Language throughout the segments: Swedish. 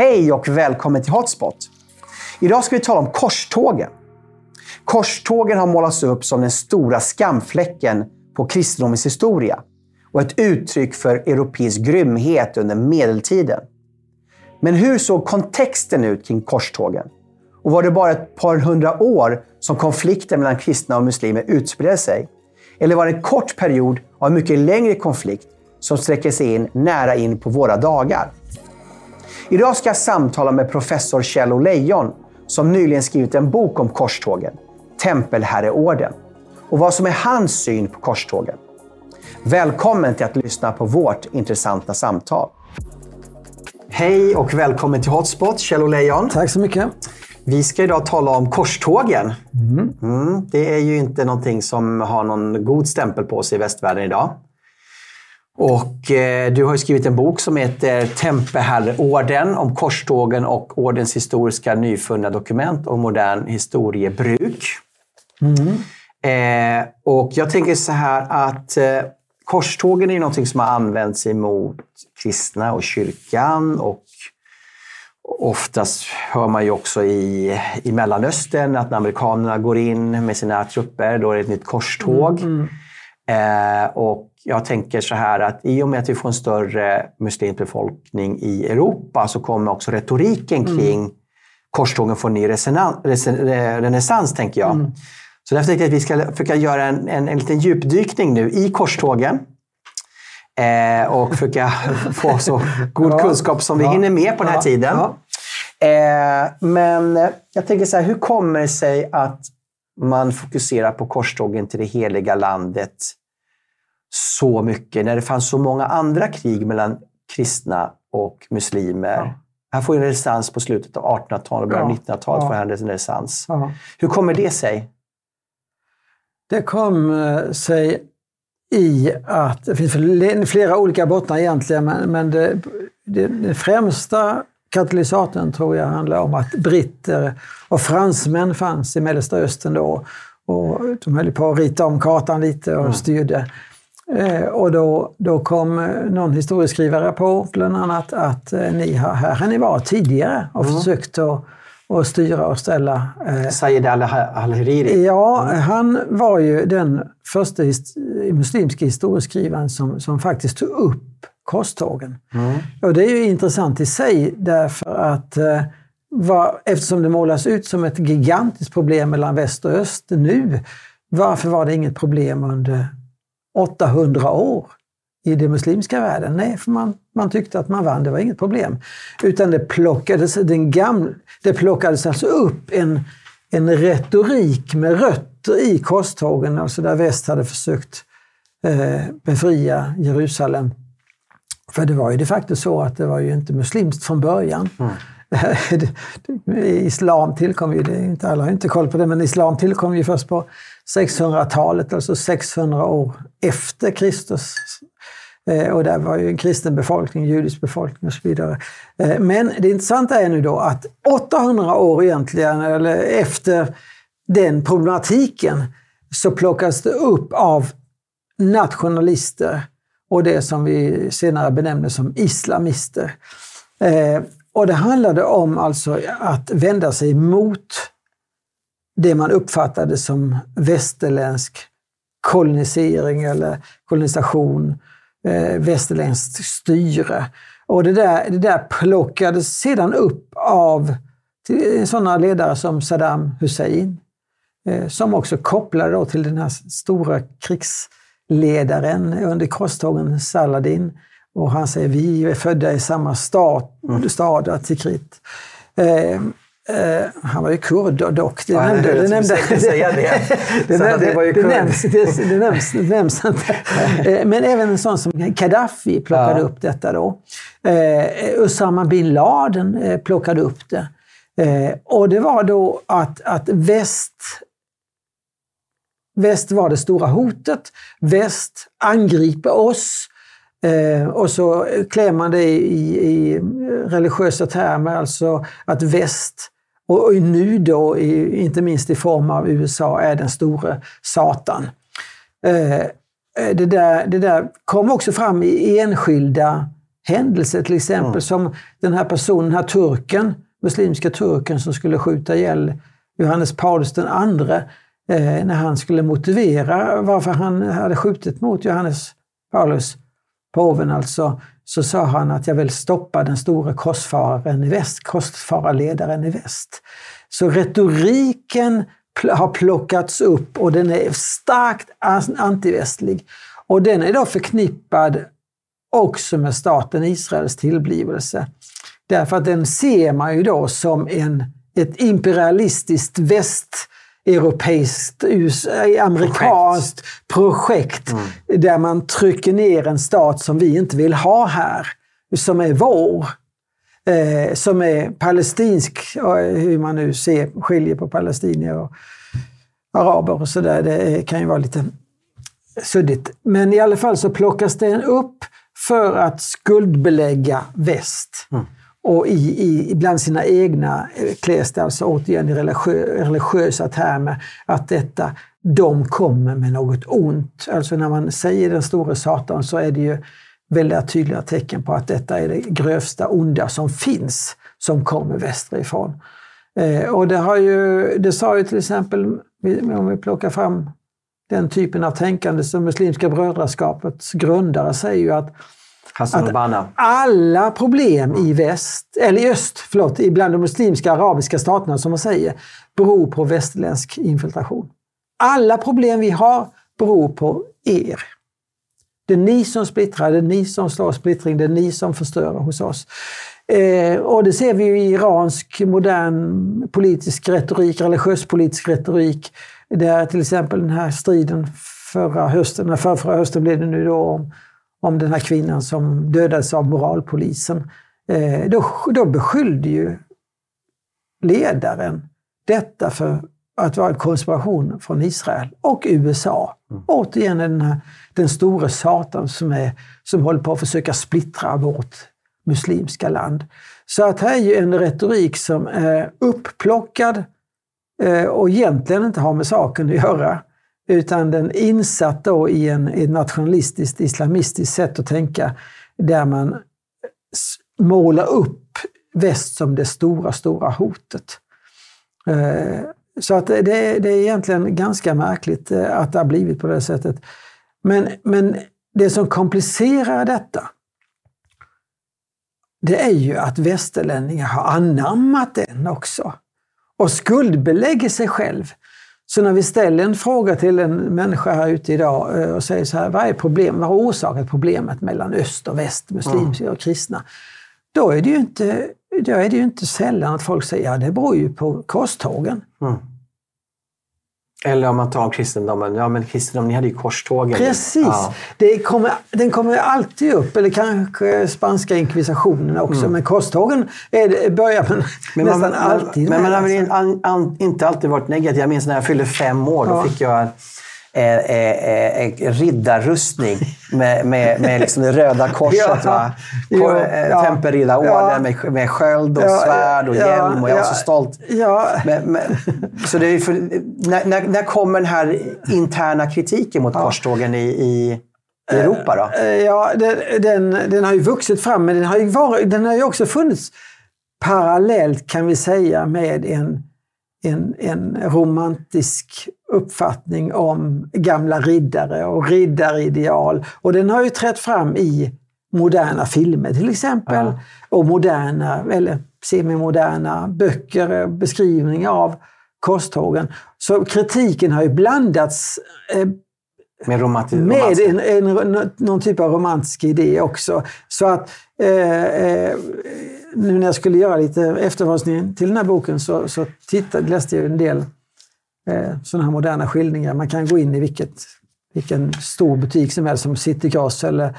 Hej och välkommen till Hotspot. Idag ska vi tala om korstågen. Korstågen har målats upp som den stora skamfläcken på kristendomens historia och ett uttryck för europeisk grymhet under medeltiden. Men hur såg kontexten ut kring korstågen? Och var det bara ett par hundra år som konflikten mellan kristna och muslimer utspelade sig? Eller var det en kort period av en mycket längre konflikt som sträcker sig in nära in på våra dagar? Idag ska jag samtala med professor Kjell Lejon som nyligen skrivit en bok om korstågen, Tempelherreorden, och vad som är hans syn på korstågen. Välkommen till att lyssna på vårt intressanta samtal. Hej och välkommen till Hotspot, Kjell Lejon. Tack så mycket. Vi ska idag tala om korstågen. Mm. Mm, det är ju inte någonting som har någon god stämpel på sig i västvärlden idag. Och eh, du har skrivit en bok som heter Tempeherreorden om korstågen och ordens historiska nyfunna dokument och modern historiebruk. Mm. Eh, och jag tänker så här att eh, korstågen är någonting som har använts emot kristna och kyrkan och Oftast hör man ju också i, i Mellanöstern att när amerikanerna går in med sina trupper, då är det ett nytt korståg. Mm, mm. Eh, och jag tänker så här att i och med att vi får en större muslimsk befolkning i Europa så kommer också retoriken mm. kring mm. korstågen få ny renässans, tänker jag. Mm. Så därför tänkte jag att vi ska försöka göra en, en, en liten djupdykning nu i korstågen. Eh, och försöka få så god kunskap som vi ja. hinner med på den här ja. tiden. Ja. Eh, men jag tänker så här, hur kommer det sig att man fokuserar på korstågen till det heliga landet så mycket när det fanns så många andra krig mellan kristna och muslimer? Ja. Här får en renässans på slutet av 1800-talet och början av 1900-talet. Ja. en renässans. Ja. Hur kommer det sig? Det kom sig i att, det finns flera olika bottnar egentligen, men, men det, det, det främsta katalysatorn tror jag handlar om att britter och fransmän fanns i Mellersta Östern då. Och de höll på att rita om kartan lite och mm. styrde. Eh, och då, då kom någon historieskrivare på bland annat att eh, ni har, här har ni varit tidigare och mm. försökt att och styra och ställa. Eh, Sayed al-Hariri? Ja, han var ju den första his muslimska historieskrivaren som, som faktiskt tog upp korstågen. Mm. Och det är ju intressant i sig därför att eh, var, eftersom det målas ut som ett gigantiskt problem mellan väst och öst nu, varför var det inget problem under 800 år? i den muslimska världen? Nej, för man, man tyckte att man vann, det var inget problem. Utan det plockades, den gamla, det plockades alltså upp en, en retorik med rötter i korstågen, alltså där väst hade försökt eh, befria Jerusalem. För det var ju de facto så att det var ju inte muslimskt från början. Mm islam tillkom ju, det, inte alla har inte koll på det, men islam tillkom ju först på 600-talet, alltså 600 år efter Kristus eh, och där var ju en kristen befolkning, judisk befolkning och så vidare. Eh, men det intressanta är nu då att 800 år egentligen, eller efter den problematiken, så plockas det upp av nationalister och det som vi senare benämner som islamister. Eh, och det handlade om alltså att vända sig mot det man uppfattade som västerländsk kolonisering eller kolonisation eh, västerländskt styre. Och det där, det där plockades sedan upp av eh, sådana ledare som Saddam Hussein, eh, som också kopplade då till den här stora krigsledaren under korstågen, Saladin. Och han säger vi är födda i samma stad, mm. stad Tikrit. Eh, Uh, han var ju kurd dock. Det, ja, nämnde, det, nämnde, säga det. det, det, var ju det, nämns, det, det nämns, nämns inte. Uh, men även en sån som Gaddafi plockade ja. upp detta då. Uh, Usama bin Laden plockade upp det. och det var då att, att väst Väst var det stora hotet. Väst angriper oss. Eh, och så klär man det i, i religiösa termer, alltså att väst och nu då, inte minst i form av USA, är den store Satan. Eh, det där, det där kom också fram i enskilda händelser, till exempel mm. som den här personen, den här turken, muslimska turken som skulle skjuta ihjäl Johannes Paulus den andre eh, när han skulle motivera varför han hade skjutit mot Johannes Paulus, påven alltså, så sa han att jag vill stoppa den stora korsfararen i väst, korsfararledaren i väst. Så retoriken har plockats upp och den är starkt antivästlig. Och den är då förknippad också med staten Israels tillblivelse. Därför att den ser man ju då som en, ett imperialistiskt västeuropeiskt, amerikanskt projekt, projekt mm. där man trycker ner en stat som vi inte vill ha här, som är vår. Eh, som är palestinsk, hur man nu ser, skiljer på palestinier och araber och sådär. Det kan ju vara lite suddigt. Men i alla fall så plockas den upp för att skuldbelägga väst. Mm. Och i, i, bland sina egna eh, kläs det alltså återigen i religiö, religiösa termer att detta, de kommer med något ont. Alltså när man säger den store Satan så är det ju väldigt tydliga tecken på att detta är det grövsta onda som finns, som kommer västerifrån. Eh, och det, har ju, det sa ju till exempel, om vi plockar fram den typen av tänkande som Muslimska brödraskapets grundare säger ju att att alla problem i väst, eller i öst, förlåt, bland de muslimska arabiska staterna som man säger, beror på västerländsk infiltration. Alla problem vi har beror på er. Det är ni som splittrar, det är ni som slår splittring, det är ni som förstör hos oss. Eh, och det ser vi i iransk modern politisk retorik, religiös politisk retorik, där till exempel den här striden förra hösten, förra, förra hösten blev det nu då om, om den här kvinnan som dödades av moralpolisen. Eh, då, då beskyllde ju ledaren detta för att vara en konspiration från Israel och USA. Mm. Återigen den, här, den store Satan som, är, som håller på att försöka splittra vårt muslimska land. Så att här är ju en retorik som är uppplockad eh, och egentligen inte har med saken att göra. Utan den är insatt då i en, ett nationalistiskt, islamistiskt sätt att tänka där man målar upp väst som det stora, stora hotet. Eh, så att det, det är egentligen ganska märkligt eh, att det har blivit på det sättet. Men, men det som komplicerar detta, det är ju att västerlänningar har anammat den också. Och skuldbelägger sig själv. Så när vi ställer en fråga till en människa här ute idag eh, och säger så här, vad är problem, vad har orsakat problemet mellan öst och väst, muslimer och kristna? Då är det ju inte, då är det inte sällan att folk säger, ja det beror ju på korstågen. Mm. Eller om man tar kristendomen, ja men kristendomen, ni hade ju korstågen. Precis! Ja. Det kommer, den kommer alltid upp, eller kanske spanska inkvisitionen också, mm. men korstågen är börjar man men nästan man, alltid Men man har väl alltså. inte alltid varit negativ. Jag minns när jag fyllde fem år, ja. då fick jag eh, eh, eh, riddarrustning med, med, med liksom det röda korset. ja, eh, ja, Tempelriddarorden ja, med, med sköld och ja, svärd och hjälm. Och jag var så stolt. Men, men, så för, när, när, när kommer den här interna kritiken mot korstågen i, i Europa då? Eh, ja, den, den, den, har ju vuxit fram, men den har ju, varit, den har ju också funnits parallellt kan vi säga med en, en, en romantisk uppfattning om gamla riddare och riddarideal. Och den har ju trätt fram i moderna filmer till exempel. Ja. Och moderna, eller semimoderna böcker, beskrivningar av korstågen. Så kritiken har ju blandats eh, med, med en, en, någon typ av romantisk idé också. Så att Eh, eh, nu när jag skulle göra lite efterforskning till den här boken så, så tittade, läste jag en del eh, sådana här moderna skildringar. Man kan gå in i vilket, vilken stor butik som helst, som Citygross eller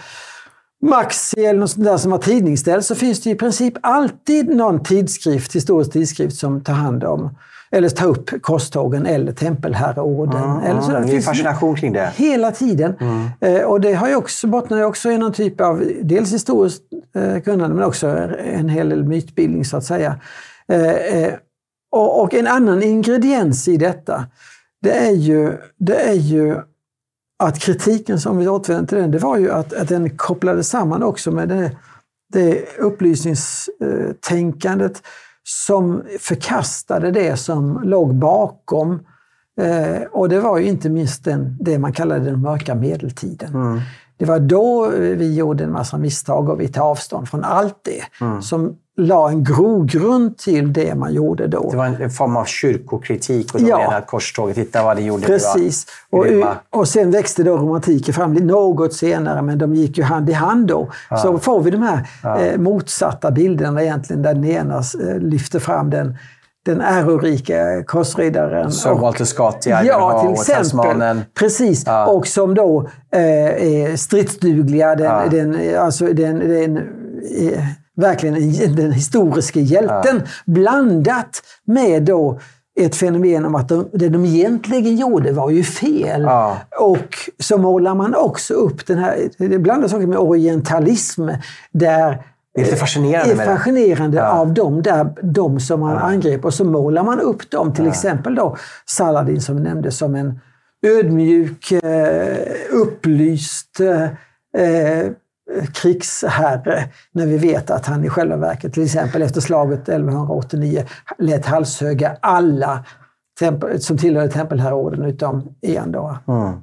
Maxi eller något sånt där som har tidningsställ, så finns det i princip alltid någon tidskrift, historisk tidskrift som tar hand om eller tar upp korstågen eller tempelherreorden. Mm, eller sådär. Det är fascination kring det. Hela tiden. Mm. Eh, och det har ju också, bottnar ju också i någon typ av dels historiskt eh, kunnande men också en hel del mytbildning så att säga. Eh, och, och, en annan ingrediens i detta, det är ju, det är ju att kritiken, som vi återvänder till den, det var ju att, att den kopplade samman också med det det upplysningstänkandet som förkastade det som låg bakom. Eh, och det var ju inte minst den, det man kallade den mörka medeltiden. Mm. Det var då vi gjorde en massa misstag och vi tar avstånd från allt det mm. som la en grogrund till det man gjorde då. Det var en form av kyrkokritik och de ja. menade att korståget, titta vad det gjorde. Precis. Och, och sen växte då romantiken fram något senare, men de gick ju hand i hand då. Ja. Så får vi de här ja. eh, motsatta bilderna egentligen, där den ena eh, lyfter fram den den ärorika korsriddaren. Som Walter Scott i Ja, till exempel. Tasmanen. Precis. Ja. Och som då eh, är stridsdugliga. Den, den, alltså den, den, eh, verkligen den historiska hjälten. Ja. Blandat med då ett fenomen om att de, det de egentligen gjorde var ju fel. Ja. Och så målar man också upp den här, det blandas också med orientalism, där det är lite fascinerande. Är fascinerande ja. av dem, där, de som man ja. angrep. Och så målar man upp dem, till ja. exempel då Saladin som nämndes som en ödmjuk, eh, upplyst eh, krigsherre. När vi vet att han i själva verket, till exempel efter slaget 1189, lät halshöga alla som tillhörde tempelherreorden utom en. Då. Mm.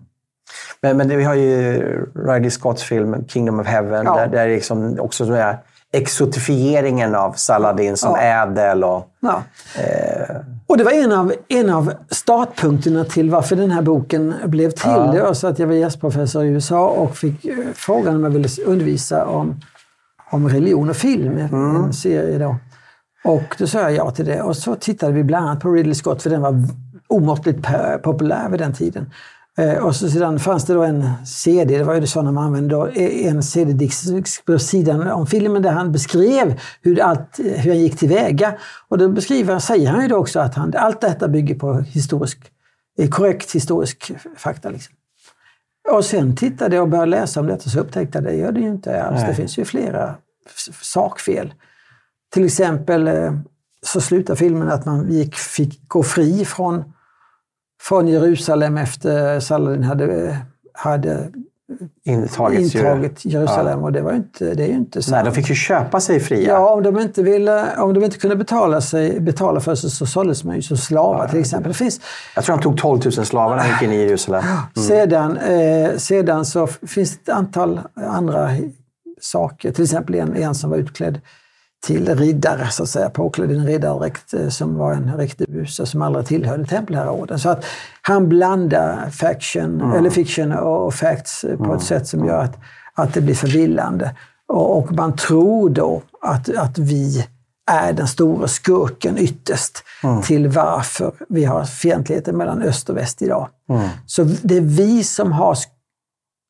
Men, men vi har ju Ridley Scotts film Kingdom of Heaven, ja. där, där liksom också så är exotifieringen av Saladin som ja. ädel. Och, ja. eh... och det var en av, en av startpunkterna till varför den här boken blev till. Ja. Det var så att jag var gästprofessor i USA och fick eh, frågan om jag ville undervisa om, om religion och film, mm. en serie då. Och då sa jag ja till det. Och så tittade vi bland annat på Ridley Scott, för den var omåttligt populär vid den tiden. Eh, och så sedan fanns det då en CD, det var ju så när man använde då, en CD-disk på sidan om filmen där han beskrev hur, allt, hur han gick tillväga. Och då beskriver, säger han ju då också att han, allt detta bygger på historisk, eh, korrekt historisk fakta. Liksom. Och sen tittade jag och började läsa om detta så upptäckte jag att det gör det ju inte alls. Nej. Det finns ju flera sakfel. Till exempel eh, så slutar filmen att man gick, fick gå fri från från Jerusalem efter Saladin hade, hade intagit, intagit Jerusalem. Ja. Och det, var inte, det är ju inte sant. Nej, de fick ju köpa sig fria. Ja, om de inte, ville, om de inte kunde betala, sig, betala för sig så såldes man ju som slavar ja. till exempel. Det finns, jag tror de tog 12 000 slavar när de gick in i Jerusalem. Mm. Sedan, eh, sedan så finns det ett antal andra saker. Till exempel en, en som var utklädd till riddare, så att säga, påklädd i en riddardräkt eh, som var en riktig buse som aldrig tillhörde tempelherreorden. Så att han blandar faction, mm. eller fiction och facts på mm. ett sätt som gör att, att det blir förvillande. Och, och man tror då att, att vi är den stora skurken ytterst mm. till varför vi har fientligheten mellan öst och väst idag. Så det är vi som har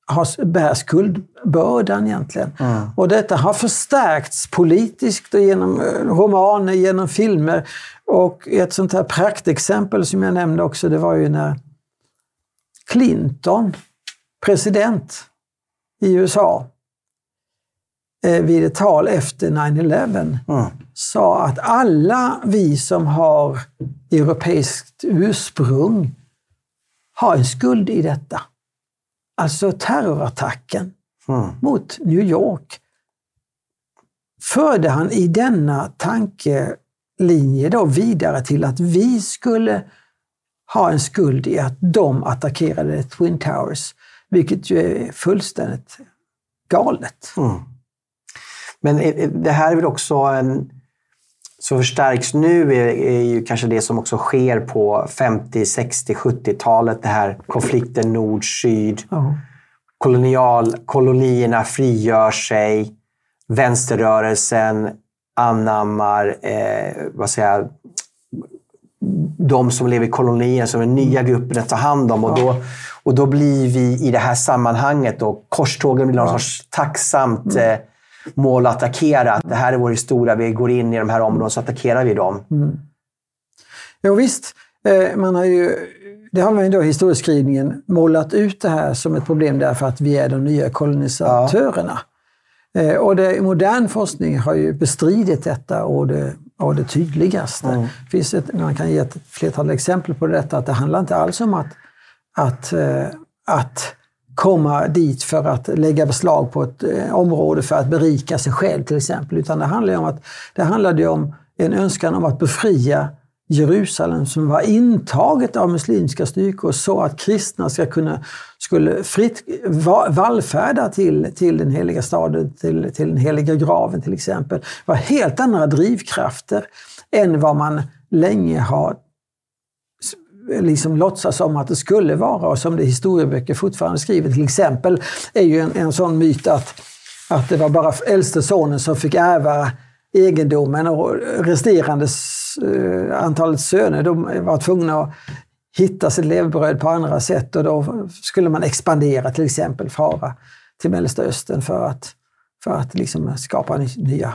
har, bär skuldbördan egentligen. Mm. Och detta har förstärkts politiskt och genom eh, romaner, genom filmer. Och ett sånt här praktexempel som jag nämnde också, det var ju när Clinton, president i USA, eh, vid ett tal efter 9-11 mm. sa att alla vi som har europeiskt ursprung har en skuld i detta alltså terrorattacken mm. mot New York, förde han i denna tankelinje då vidare till att vi skulle ha en skuld i att de attackerade Twin Towers, vilket ju är fullständigt galet. Mm. Men det här är väl också en som förstärks nu är, är ju kanske det som också sker på 50, 60, 70-talet. Det här konflikten nord-syd. Oh. Kolonial, kolonierna frigör sig. Vänsterrörelsen anammar eh, vad säger jag, de som lever i kolonierna som den nya gruppen att ta hand om. Och då, och då blir vi i det här sammanhanget, då, korstågen blir någon sorts tacksamt mm. Mål att attackera. Det här är vår historia, vi går in i de här områdena så attackerar vi dem. Mm. Jo, visst, eh, man har ju, det har man ju då i historieskrivningen målat ut det här som ett problem därför att vi är de nya kolonisatörerna. Ja. Eh, och det, modern forskning har ju bestridit detta och det, och det tydligaste. Mm. Finns ett, man kan ge ett flertal exempel på detta, att det handlar inte alls om att, att, eh, att komma dit för att lägga beslag på ett eh, område för att berika sig själv till exempel. Utan det handlade om, att, det handlade om en önskan om att befria Jerusalem som var intaget av muslimska styrkor så att kristna ska kunna, skulle fritt vallfärda till, till den heliga staden, till, till den heliga graven till exempel. Det var helt andra drivkrafter än vad man länge har liksom låtsas om att det skulle vara och som det historieböcker fortfarande skriver. Till exempel är ju en, en sån myt att, att det var bara äldste sonen som fick ärva egendomen och resterande uh, antalet söner de var tvungna att hitta sitt levebröd på andra sätt och då skulle man expandera till exempel, fara till Mellersta Östern för att, för att liksom skapa nya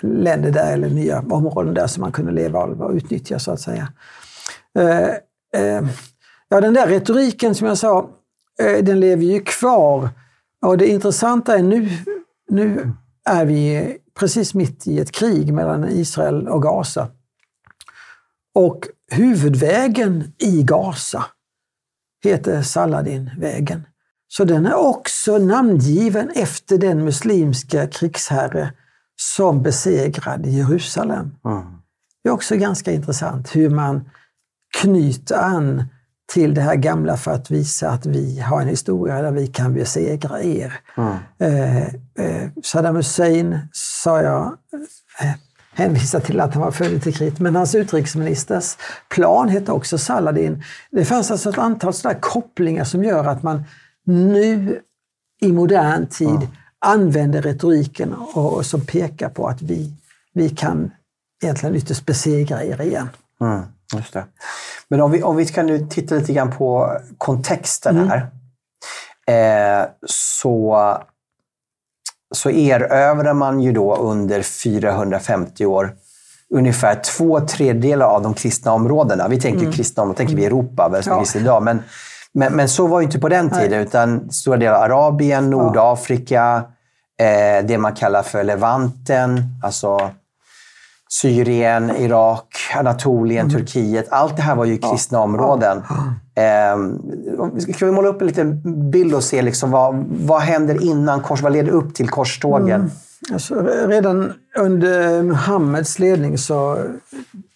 länder där eller nya områden där som man kunde leva och utnyttja så att säga. Eh, eh, ja, den där retoriken som jag sa, eh, den lever ju kvar. Och det intressanta är nu, nu är vi precis mitt i ett krig mellan Israel och Gaza. Och huvudvägen i Gaza heter Saladinvägen. Så den är också namngiven efter den muslimska krigsherre som besegrade Jerusalem. Mm. Det är också ganska intressant hur man knyter an till det här gamla för att visa att vi har en historia där vi kan besegra er. Mm. Eh, eh, Saddam Hussein, sa jag, eh, hänvisar till att han var född i krit, men hans utrikesministers plan hette också Saladin. Det fanns alltså ett antal sådana kopplingar som gör att man nu i modern tid mm. använder retoriken och, och, som pekar på att vi, vi kan egentligen ytterst besegra er igen. Mm. Just det. Men om vi, om vi ska nu titta lite grann på kontexten mm. här. Eh, så, så erövrar man ju då under 450 år ungefär två tredjedelar av de kristna områdena. Vi tänker mm. kristna områden, tänker vi Europa, väl som ja. idag. Men, men, men, så var ju inte på den tiden, Nej. utan stora delar av Arabien, Nordafrika, ja. eh, det man kallar för Levanten, alltså Syrien, Irak, Anatolien, mm. Turkiet. Allt det här var ju kristna ja. områden. Ja. Eh, ska vi måla upp en liten bild och se liksom vad, vad händer innan kors, vad leder upp till korstågen? Mm. Alltså, redan under Muhammeds ledning så...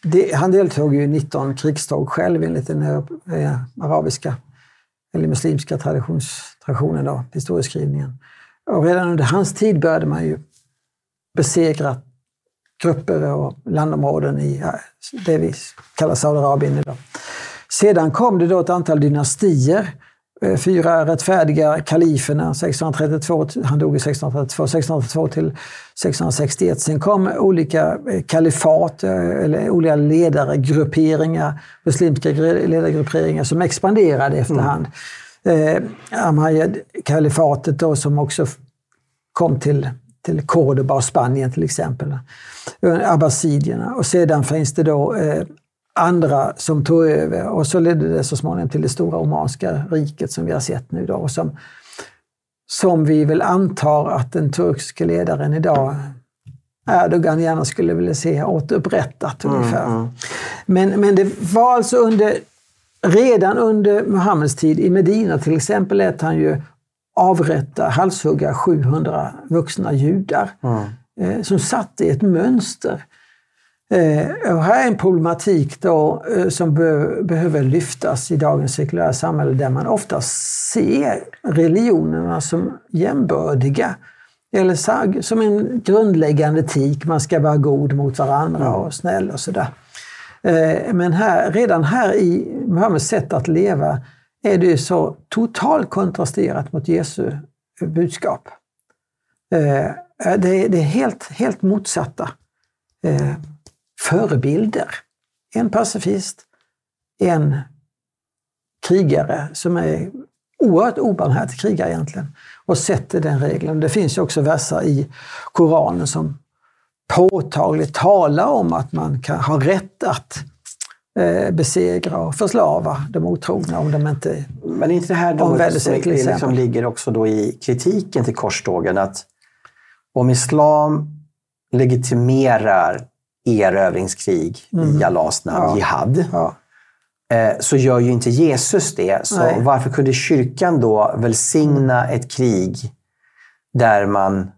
Det, han deltog i 19 krigståg själv enligt den eh, arabiska eller muslimska traditionen, då, historieskrivningen. Och redan under hans tid började man ju besegra grupper och landområden i det vi kallar Saudiarabien idag. Sedan kom det då ett antal dynastier. Eh, fyra rättfärdiga kaliferna, 632, han dog 1632, 1632 till 1661. Sen kom olika eh, kalifat, eh, eller olika ledargrupperingar, muslimska ledargrupperingar som expanderade efterhand. Mm. Eh, Ahmad-kalifatet då som också kom till till Cordoba och Spanien till exempel. Abbasidierna. Och sedan finns det då eh, andra som tog över och så ledde det så småningom till det stora Omanska riket som vi har sett nu då. Och som, som vi väl antar att den turkiske ledaren idag Erdogan gärna skulle vilja se återupprättat mm, ungefär. Mm. Men, men det var alltså under, redan under Muhammeds tid i Medina till exempel lät han ju avrätta, halshugga 700 vuxna judar mm. eh, som satte ett mönster. Eh, och här är en problematik då, eh, som be behöver lyftas i dagens sekulära samhälle där man ofta ser religionerna som jämbördiga. Eller som en grundläggande etik, man ska vara god mot varandra mm. och snäll och sådär. Eh, men här, redan här i Muhammeds sätt att leva är det så totalt kontrasterat mot Jesu budskap. Eh, det är helt, helt motsatta eh, förebilder. En pacifist, en krigare som är oerhört obarmhärtig krigare egentligen och sätter den regeln. Det finns ju också verser i Koranen som påtagligt talar om att man kan ha rätt att eh, besegra och förslava de otrogna om de inte Men är inte det här då som sig, liksom ligger också då i kritiken till korstågen? Att om islam legitimerar erövringskrig mm. i Allahs namn, ja. jihad, ja. eh, så gör ju inte Jesus det. Så Nej. varför kunde kyrkan då välsigna ett krig där man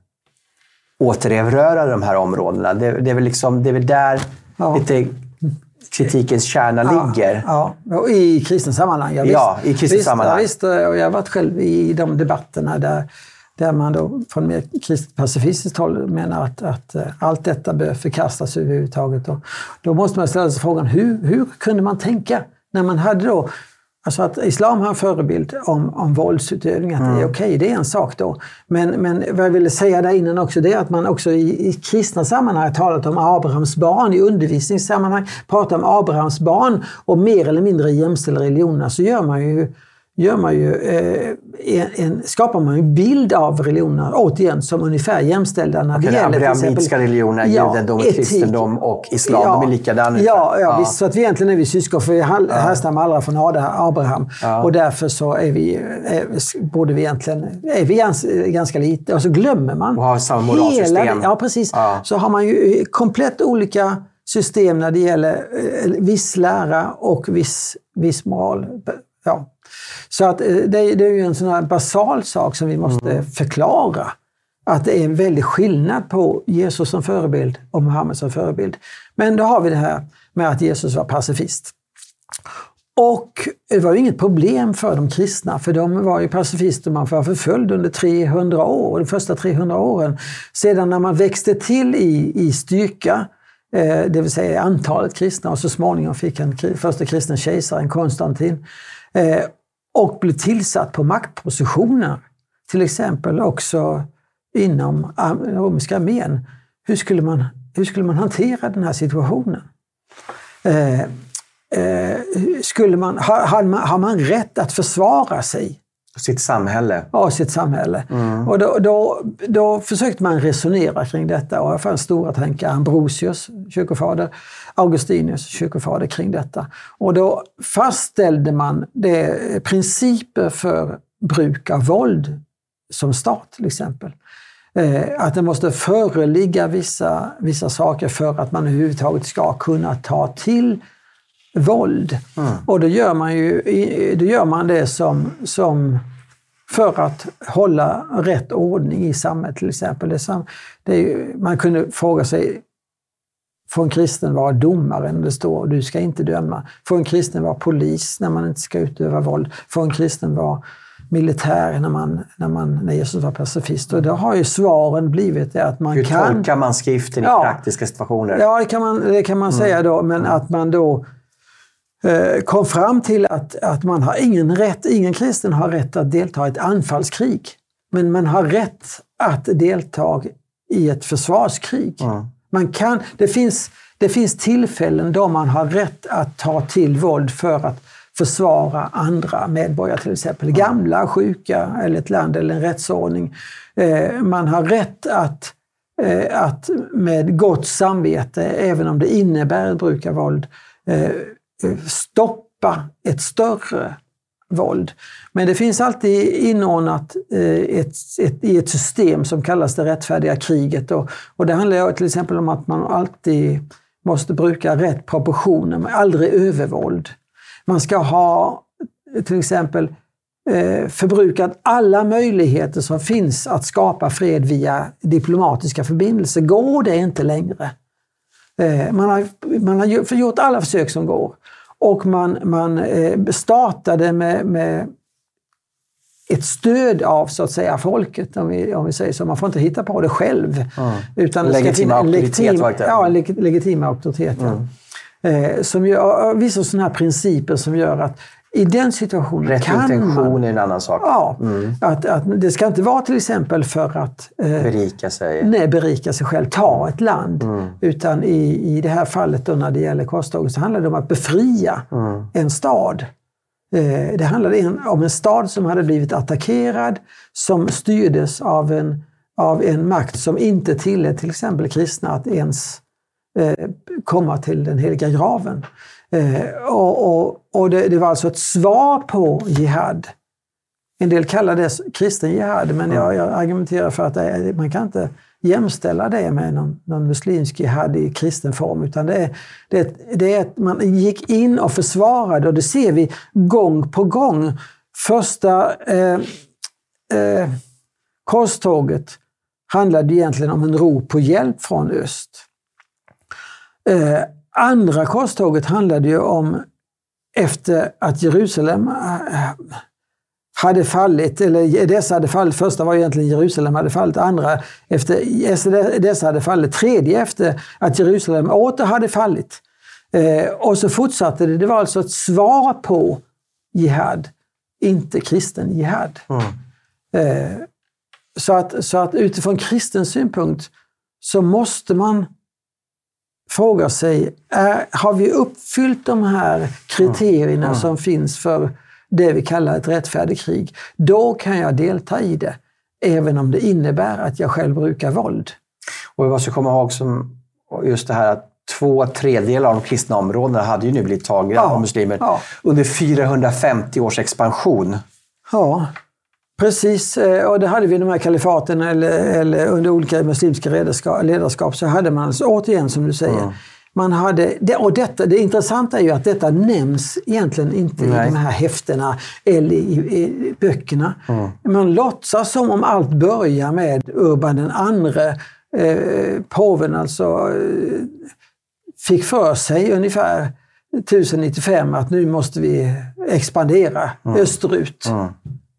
återerövrar de här områdena? Det, det, är, väl liksom, det är väl där Ja. lite kritikens kärna ligger. Ja, och i kristna sammanhang. Ja, Ja, i kristna visst, sammanhang. Ja, visst, och jag har varit själv i de debatterna där, där man då från mer kristet pacifistiskt håll menar att, att eh, allt detta bör förkastas överhuvudtaget. Och då måste man ställa sig frågan, hur, hur kunde man tänka när man hade då Alltså att islam har en förebild om, om våldsutövning, att det är okej, det är en sak då. Men, men vad jag ville säga där innan också, det är att man också i, i kristna sammanhang har talat om Abrahams barn, i undervisningssammanhang pratar om Abrahams barn och mer eller mindre jämställer religionerna, så gör man ju gör man ju, eh, en, skapar man ju en bild av religionerna, återigen, som ungefär jämställda när det Den gäller till exempel- religionerna, Ja, judendom, etik. kristendom och islam, de är likadana. Ja, ja, Ja. Visst, så att vi egentligen är vi syskon, för vi härstammar alla från Abraham. Ja. Och därför så är vi, är, borde vi egentligen, är vi gans, ganska lite, och så glömmer man Och har samma moralsystem. hela- Ja, precis. Ja. Så har man ju komplett olika system när det gäller eh, viss lära och viss, viss moral. Ja. Så att eh, det, är- det är ju en sån här basal sak som vi måste Mm. förklara. Att det är en väldig skillnad på Jesus som förebild och Muhammed som förebild. Men då har vi det här med att Jesus var pacifist. Och det var ju inget problem för de kristna, för de var ju pacifister. Man var förföljd under 300 år, de första 300 åren. Sedan när man växte till i, i styrka, eh, det vill säga antalet kristna, och så småningom fick en första kristen kejsaren, Konstantin, eh, och blir tillsatt på maktpositioner, till exempel också inom romerska armén. Hur skulle man, hur skulle man hantera den här situationen? Eh, eh, skulle man, har, har, man, har man rätt att försvara sig Sitt samhälle. av sitt samhälle? Mm. Och då, då, då försökte man resonera kring detta och det fanns stora tankar. Ambrosius, kyrkofader, Augustinus, kyrkofader kring detta. Och då fastställde man det, principer för bruk av våld som stat till exempel. Eh, att det måste föreligga vissa, vissa saker för att man överhuvudtaget ska kunna ta till våld. Och då gör man ju i- då gör man det som, som för att hålla rätt ordning i samhället till exempel. Det är det är ju, man kunde fråga sig, får en kristen vara domare när det står du ska inte döma? Får en kristen vara polis när man inte ska utöva våld? Får en kristen vara militär när, man, när, man, när Jesus var pacifist? Och då har ju svaren blivit det att man Hur kan... tolkar man skriften i Ja. praktiska situationer? Ja, det kan man, det kan man säga då, men att man då kom fram till att, att man har ingen rätt, ingen kristen har rätt att delta i ett anfallskrig. Men man har rätt att delta i ett försvarskrig. Man kan, det, finns, det finns tillfällen då man har rätt att ta till våld för att försvara andra medborgare, till exempel gamla, sjuka eller ett land eller en rättsordning. Eh, man har rätt att eh, att med gott samvete, även om det innebär ett bruk av våld, eh, stoppa ett större våld. Men det finns alltid inordnat eh, ett, ett, i ett system som kallas det rättfärdiga kriget. Och, och det handlar till exempel om att man alltid måste bruka rätt proportioner, men aldrig övervåld. Man ska ha till exempel eh, förbrukat alla möjligheter som finns att skapa fred via diplomatiska förbindelser. Går det inte längre? Eh, man har, man har gjort alla försök som går. Och man, man eh, startade med, med ett stöd av så att säga folket, om vi, om vi säger så. Man får inte hitta på det själv. Utan det ska Legitima auktoritet det. Ja, leg, legitima auktoritet. ja. Eh, som gör, vissa sådana här principer som gör att i den situationen Rätt kan intention man... är en annan sak. Ja, att, att det ska inte vara till exempel för att eh, Berika sig. nej, berika sig själv, ta ett land. Utan i, i det här fallet då när det gäller korståget så handlar det om att befria en stad. Eh, det handlade om en stad som hade blivit attackerad, som styrdes av en, av en makt som inte tillät till exempel kristna att ens komma till den heliga graven. Eh, och och, och det, det var alltså ett svar på jihad En del kallar det kristen jihad, men jag, jag argumenterar för att det, man kan inte jämställa det med någon, någon muslimsk jihad i kristen form. Utan det är, det, det är att man gick in och försvarade och det ser vi gång på gång. Första eh, eh, korståget handlade egentligen om en rop på hjälp från öst. Eh, andra korståget handlade ju om efter att Jerusalem eh, hade fallit, eller dessa hade fallit. Första var egentligen Jerusalem hade fallit, andra efter dessa hade fallit, tredje efter att Jerusalem åter hade fallit. Eh, och så fortsatte det. Det var alltså ett svar på jihad, inte kristen jihad. Mm. Eh, så, att, så att utifrån kristen synpunkt så måste man fråga sig, är, har vi uppfyllt de här kriterierna mm. som finns för det vi kallar ett rättfärdigt krig, då kan jag delta i det. Även om det innebär att jag själv brukar våld. Och vi måste komma ihåg som just det här att två tredjedelar av de kristna områdena hade ju nu blivit tagna ja, av muslimer ja. under 450 års expansion. Ja, precis. Eh, och det hade vi i de här kalifaten eller, eller under olika muslimska ledarskap så hade man alltså, återigen som du säger, mm man hade, och detta, det intressanta är ju att detta nämns egentligen inte Nej. i de här häftena eller i, i böckerna. Mm. Man låtsas som om allt börjar med Urban den andre. Eh, påven alltså eh, fick för sig ungefär 1095 att nu måste vi expandera mm. österut.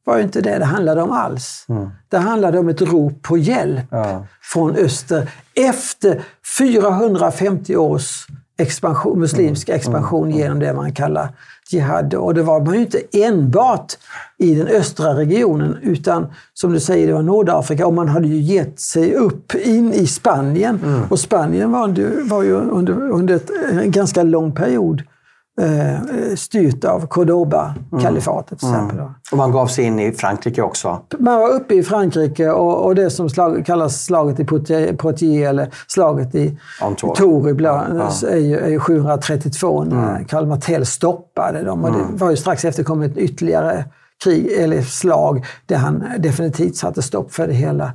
Mm var ju inte det det handlade om alls. Mm. Det handlade om ett rop på hjälp ja. från öster efter 450 års expansion, muslimsk mm. expansion mm. genom det man kallar jihad. Och det var man ju inte enbart i den östra regionen utan som du säger, det var Nordafrika och man hade ju gett sig upp in i Spanien. Mm. Och Spanien var, var ju under, under ett, en ganska lång period eh, styrt av Cordoba-kalifatet till mm. exempel. Mm. Och man gav sig in i Frankrike också? Man var uppe i Frankrike och, och det som slag, kallas slaget i Poitiers eller slaget i Torup ja. är, ju, är ju 732 när mm. Karl Martell stoppade dem. Och det mm. var ju strax efter kommit ytterligare krig, eller slag där han definitivt satte stopp för det hela.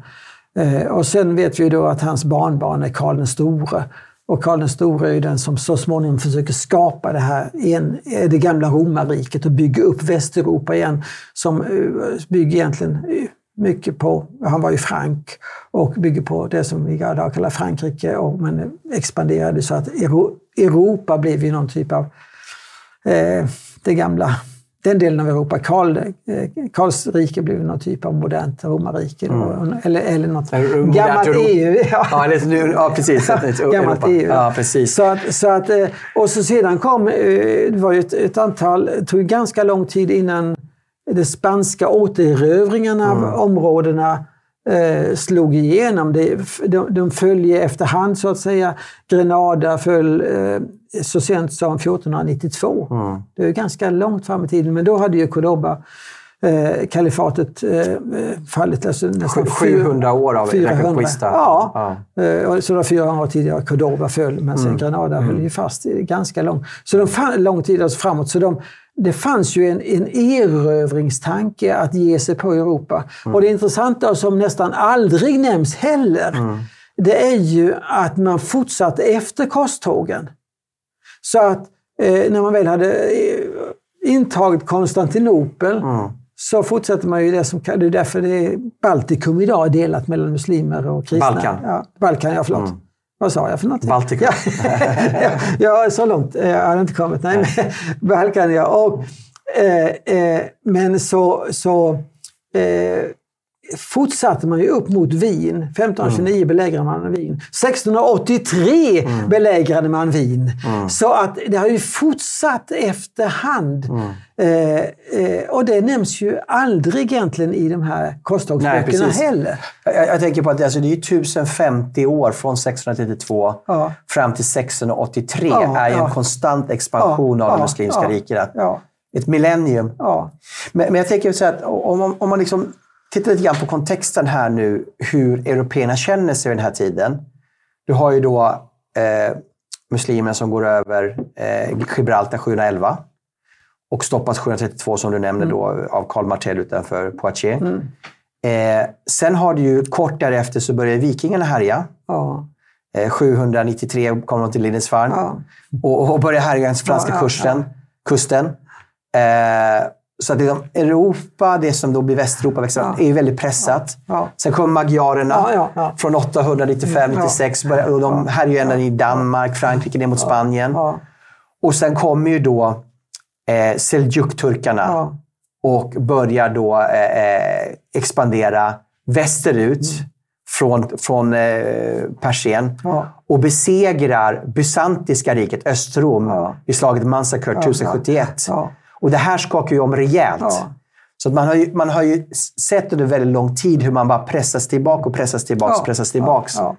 Eh, och sen vet vi då att hans barnbarn är Karl den store och Karl den store är ju den som så småningom försöker skapa det här en, det gamla romarriket och bygga upp Västeuropa igen. Som eh, bygger egentligen eh, mycket på, han var ju frank och bygger på det som vi idag kallar Frankrike och men expanderade så att Europa blev ju någon typ av eh, det gamla den delen av Europa. Karl, eh, Karls rike blev någon typ av modernt romarrike. Mm. Eller, eller något gammalt EU. Ja, ja, det, ja precis. gammalt EU. Ja, precis. Så att, så att, eh, och så sedan kom, eh, det var ju ett, ett antal, det tog ganska lång tid innan de spanska återerövringarna mm. av områdena eh, slog igenom. Det, de, de följde efterhand så att säga. Grenada föll eh, så sent som 1492. Mm. Det är ganska långt fram i tiden, men då hade ju Cordoba eh, kalifatet eh, fallit. Alltså nästan 700 år av 400. Reconquista. Ja, ja. Eh, så det var 400 år tidigare Cordoba föll, men sen mm. Granada mm. höll ju fast ganska långt. Så de fann lång tid alltså framåt. Så de, det fanns ju en, en erövringstanke att ge sig på Europa. Mm. Och det intressanta, som nästan aldrig nämns heller, mm. det är ju att man fortsatte efter korstågen. Så att eh, när man väl hade eh, intagit Konstantinopel mm. så fortsätter man ju det som Det är därför det är Baltikum idag är delat mellan muslimer och kristna. Balkan. Ja, Balkan, ja förlåt. Vad sa jag för någonting? Baltikum. ja, ja, så långt jag har inte kommit. Nej, men, Balkan ja. Och, eh, eh, men så, så eh, fortsatte man ju upp mot Wien. 1529 mm. belägrade man Wien. 1683 mm. belägrade man Wien. Mm. Så att det har ju fortsatt efterhand. Mm. Eh, eh, och det nämns ju aldrig egentligen i de här korstågsböckerna heller. Jag, jag, tänker på att alltså, det är 1050 år från 1632 ja. fram till 1683 ja, är ju ja. en konstant expansion av det muslimska riket. Ett millennium. Men, men, jag tänker så att om, om man liksom titta lite grann på kontexten här nu, hur européerna känner sig i den här tiden. Du har ju då eh, muslimerna som går över eh, Gibraltar 711. och stoppas 732 som du nämnde då av Karl Martell utanför Poitiers. Eh, sen har det ju kort därefter så börjar vikingarna härja. Ja. Eh, 793 kommer de till Lindisfarne Ja. och, och börjar härja längs franska ja, kusten. kusten. Eh, så att liksom Europa, det som då blir Västeuropa, växer, Ja. är ju väldigt pressat. Ja. Sen kommer magyarerna Ja, ja, ja. från 895, Ja. 96. börjar- Och de härjar ju ända i Danmark, Frankrike, ner mot Spanien. Ja. Och sen kommer ju då eh, Seljuk-turkarna Ja. och börjar då eh, eh, expandera västerut från, från eh, Persien Ja. och besegrar bysantiska riket, Östrom, Ja. vid slaget Massacre 1071. Och det här skakar ju om rejält. Ja. Så att man, har ju, man har ju sett under väldigt lång tid hur man bara pressas tillbaka och pressas tillbaka och pressas tillbaka. Ja,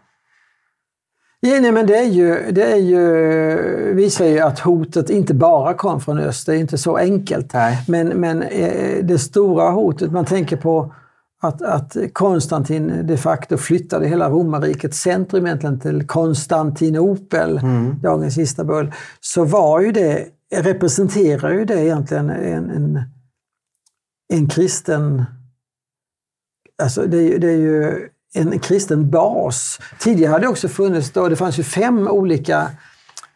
ja. nej, men det, är ju, det är ju, visar ju att hotet inte bara kom från öst. Det är inte så enkelt. Nej. Men, men eh, det stora hotet, man tänker på att, att Konstantin de facto flyttade hela romarrikets centrum egentligen till Konstantinopel, dagens Istanbul, så var ju det, representerar ju det egentligen en, en, en kristen Alltså det, det är ju en kristen bas. Tidigare hade det också funnits, då, det fanns ju fem olika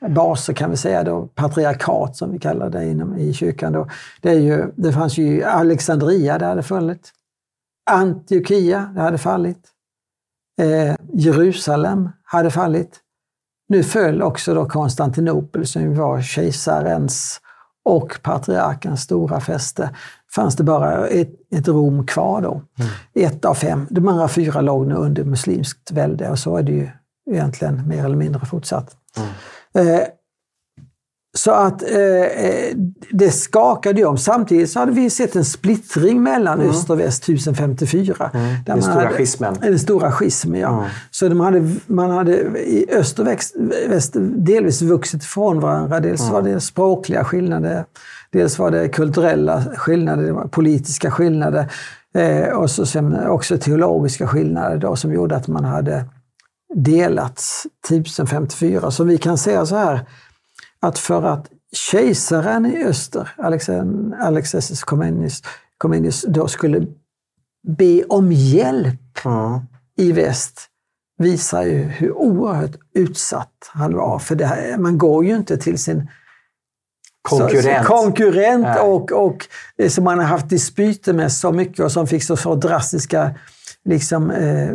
baser kan vi säga, då, patriarkat som vi kallar det inom, i kyrkan. Då. Det, är ju, det fanns ju Alexandria, det hade fallit. Antiochia, det hade fallit. Eh, Jerusalem hade fallit. Nu föll också då Konstantinopel som var kejsarens och patriarkens stora fäste. fanns det bara ett, ett Rom kvar då. Ett av fem. De andra fyra låg nu under muslimskt välde och så är det ju egentligen mer eller mindre fortsatt. Eh, så att eh, eh, det skakade ju om. Samtidigt så hade vi sett en splittring mellan öst och väst 1054. Där Den man stora hade- schismen. Den stora schismen, ja. Så de hade, man hade i öst och väst, väst delvis vuxit ifrån varandra. Dels var det språkliga skillnader, dels var det kulturella skillnader, det politiska skillnader eh, och så sen också teologiska skillnader då, som gjorde att man hade delats 1054. Så vi kan säga så här att för att kejsaren i öster, Alexis Comenius, Comenius då skulle be om hjälp Mm. i väst visar ju hur oerhört utsatt han var. För det här, man går ju inte till sin Konkurrent. så- konkurrent Nej. och, och eh, som man har haft dispyter med så mycket och som fick så, så drastiska liksom, eh,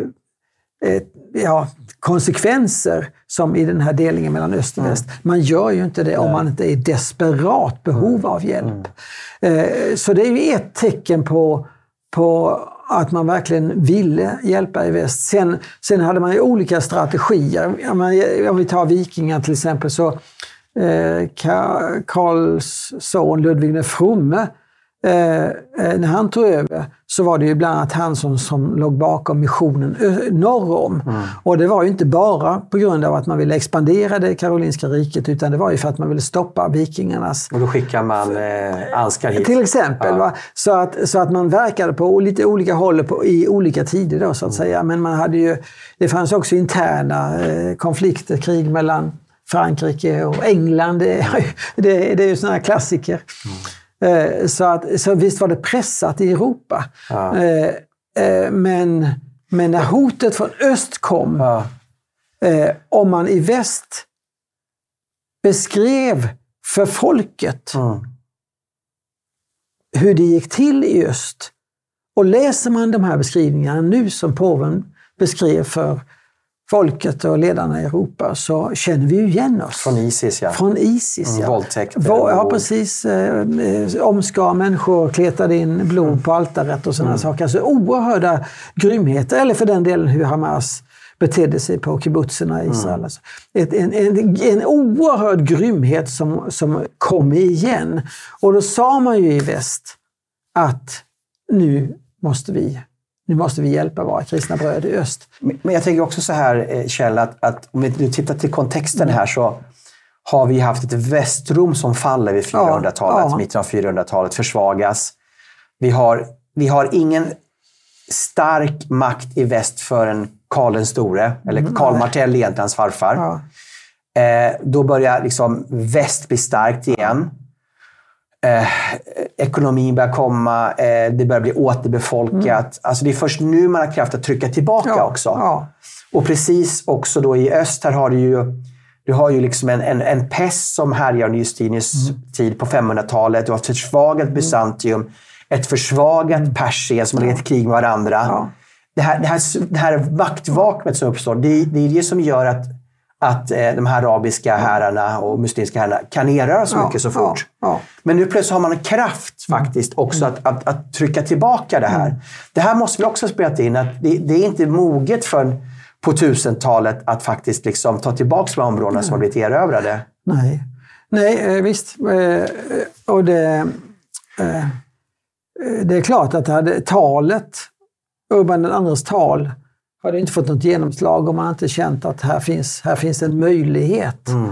eh, ja, konsekvenser som i den här delningen mellan öst och väst. Man gör ju inte det om man inte är i desperat behov av hjälp. Eh, Så det är ju ett tecken på, på att man verkligen ville hjälpa i väst. Sen, sen hade man ju olika strategier. Men Om vi tar vikingar till exempel så eh, Ka- Karls son Ludvig den fromme Eh, eh, när han tog över så var det ju bland annat han som, som låg bakom missionen norr om. Och det var ju inte bara på grund av att man ville expandera det karolinska riket utan det var ju för att man ville stoppa vikingarnas Och då skickar man eh, Ansgar hit. till exempel. Ja. Så, att, så att man verkade på lite olika håll på, i olika tider då, så att säga. Men man hade ju, det fanns också interna eh, konflikter, krig mellan Frankrike och England. Det, är ju- det, det är ju sådana här klassiker. Eh, så, att, så visst var det pressat i Europa. Ja. Eh, eh, men, men när hotet från öst kom, Ja. eh, om man i väst beskrev för folket Mm. hur det gick till i öst. Och läser man de här beskrivningarna nu som påven beskrev för folket och ledarna i Europa så känner vi ju igen oss. Från Isis, ja. Från Isis, Mm, ja. våldtäkter Vå- Ja, precis. Eh, eh, omskar människor, kletade in blod på altaret och sådana saker. Alltså oerhörda grymheter. Eller för den delen hur Hamas betedde sig på kibbutzerna i Israel. Alltså. Ett, en, en, en oerhörd grymhet som, som kom igen. Och då sa man ju i väst att nu måste vi, nu måste vi hjälpa våra kristna bröder i öst. Men jag tänker också så här, eh, Kjell, att, att om vi nu tittar till kontexten här så har vi haft ett västrom som faller vid 400-talet, ja. mitten av 400-talet, försvagas. Vi har, vi har ingen stark makt i väst förrän Karl den store, eller Karl Martell egentligen, hans farfar. Ja. Eh, då börjar liksom väst bli starkt igen. Eh, ekonomin börjar komma, eh, det börjar bli återbefolkat. Mm. Alltså det är först nu man har kraft att trycka tillbaka ja, också. Ja. Och precis också då i öst, här har du ju, du har ju liksom en, en, en pest som härjar under Justinius mm. tid på 500-talet. Du har ett försvagat mm. Bysantium, ett försvagat Persien som har legat i krig med varandra. Ja. Det, här, det, här, det här maktvakuumet som uppstår, det, det är det som gör att att eh, de här arabiska herrarna och muslimska herrarna kan erövra så mycket så fort. Ja, ja. Men nu plötsligt har man en kraft faktiskt också att, att, att, trycka tillbaka det här. Mm. Det här måste vi också spela in, att det, det är inte moget för på tusentalet att faktiskt liksom ta tillbaka de områdena Nej. som har blivit erövrade. Nej, Nej eh, visst. Eh, och det, det är klart att det hade talet, Urban IIs tal, hade inte fått något genomslag om man inte känt att här finns, här finns en möjlighet mm.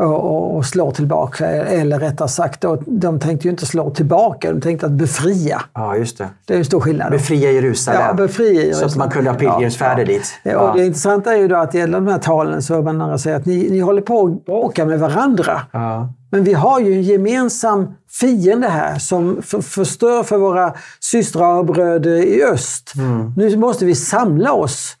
att, att slå tillbaka. Eller rättare sagt, då, de tänkte ju inte slå tillbaka, de tänkte att befria. Ja, just det. Det är en stor skillnad. Befria Jerusalem. Ja, befria Jerusalem. Så att man kunde ha pilgrimsfärder ja, dit. Ja. Och det intressanta är ju då att i de här talen så man man säger att ni, ni håller på att bråka med varandra. Ja. Men vi har ju en gemensam fiende här som förstör för våra systrar och bröder i öst. Mm. Nu måste vi samla oss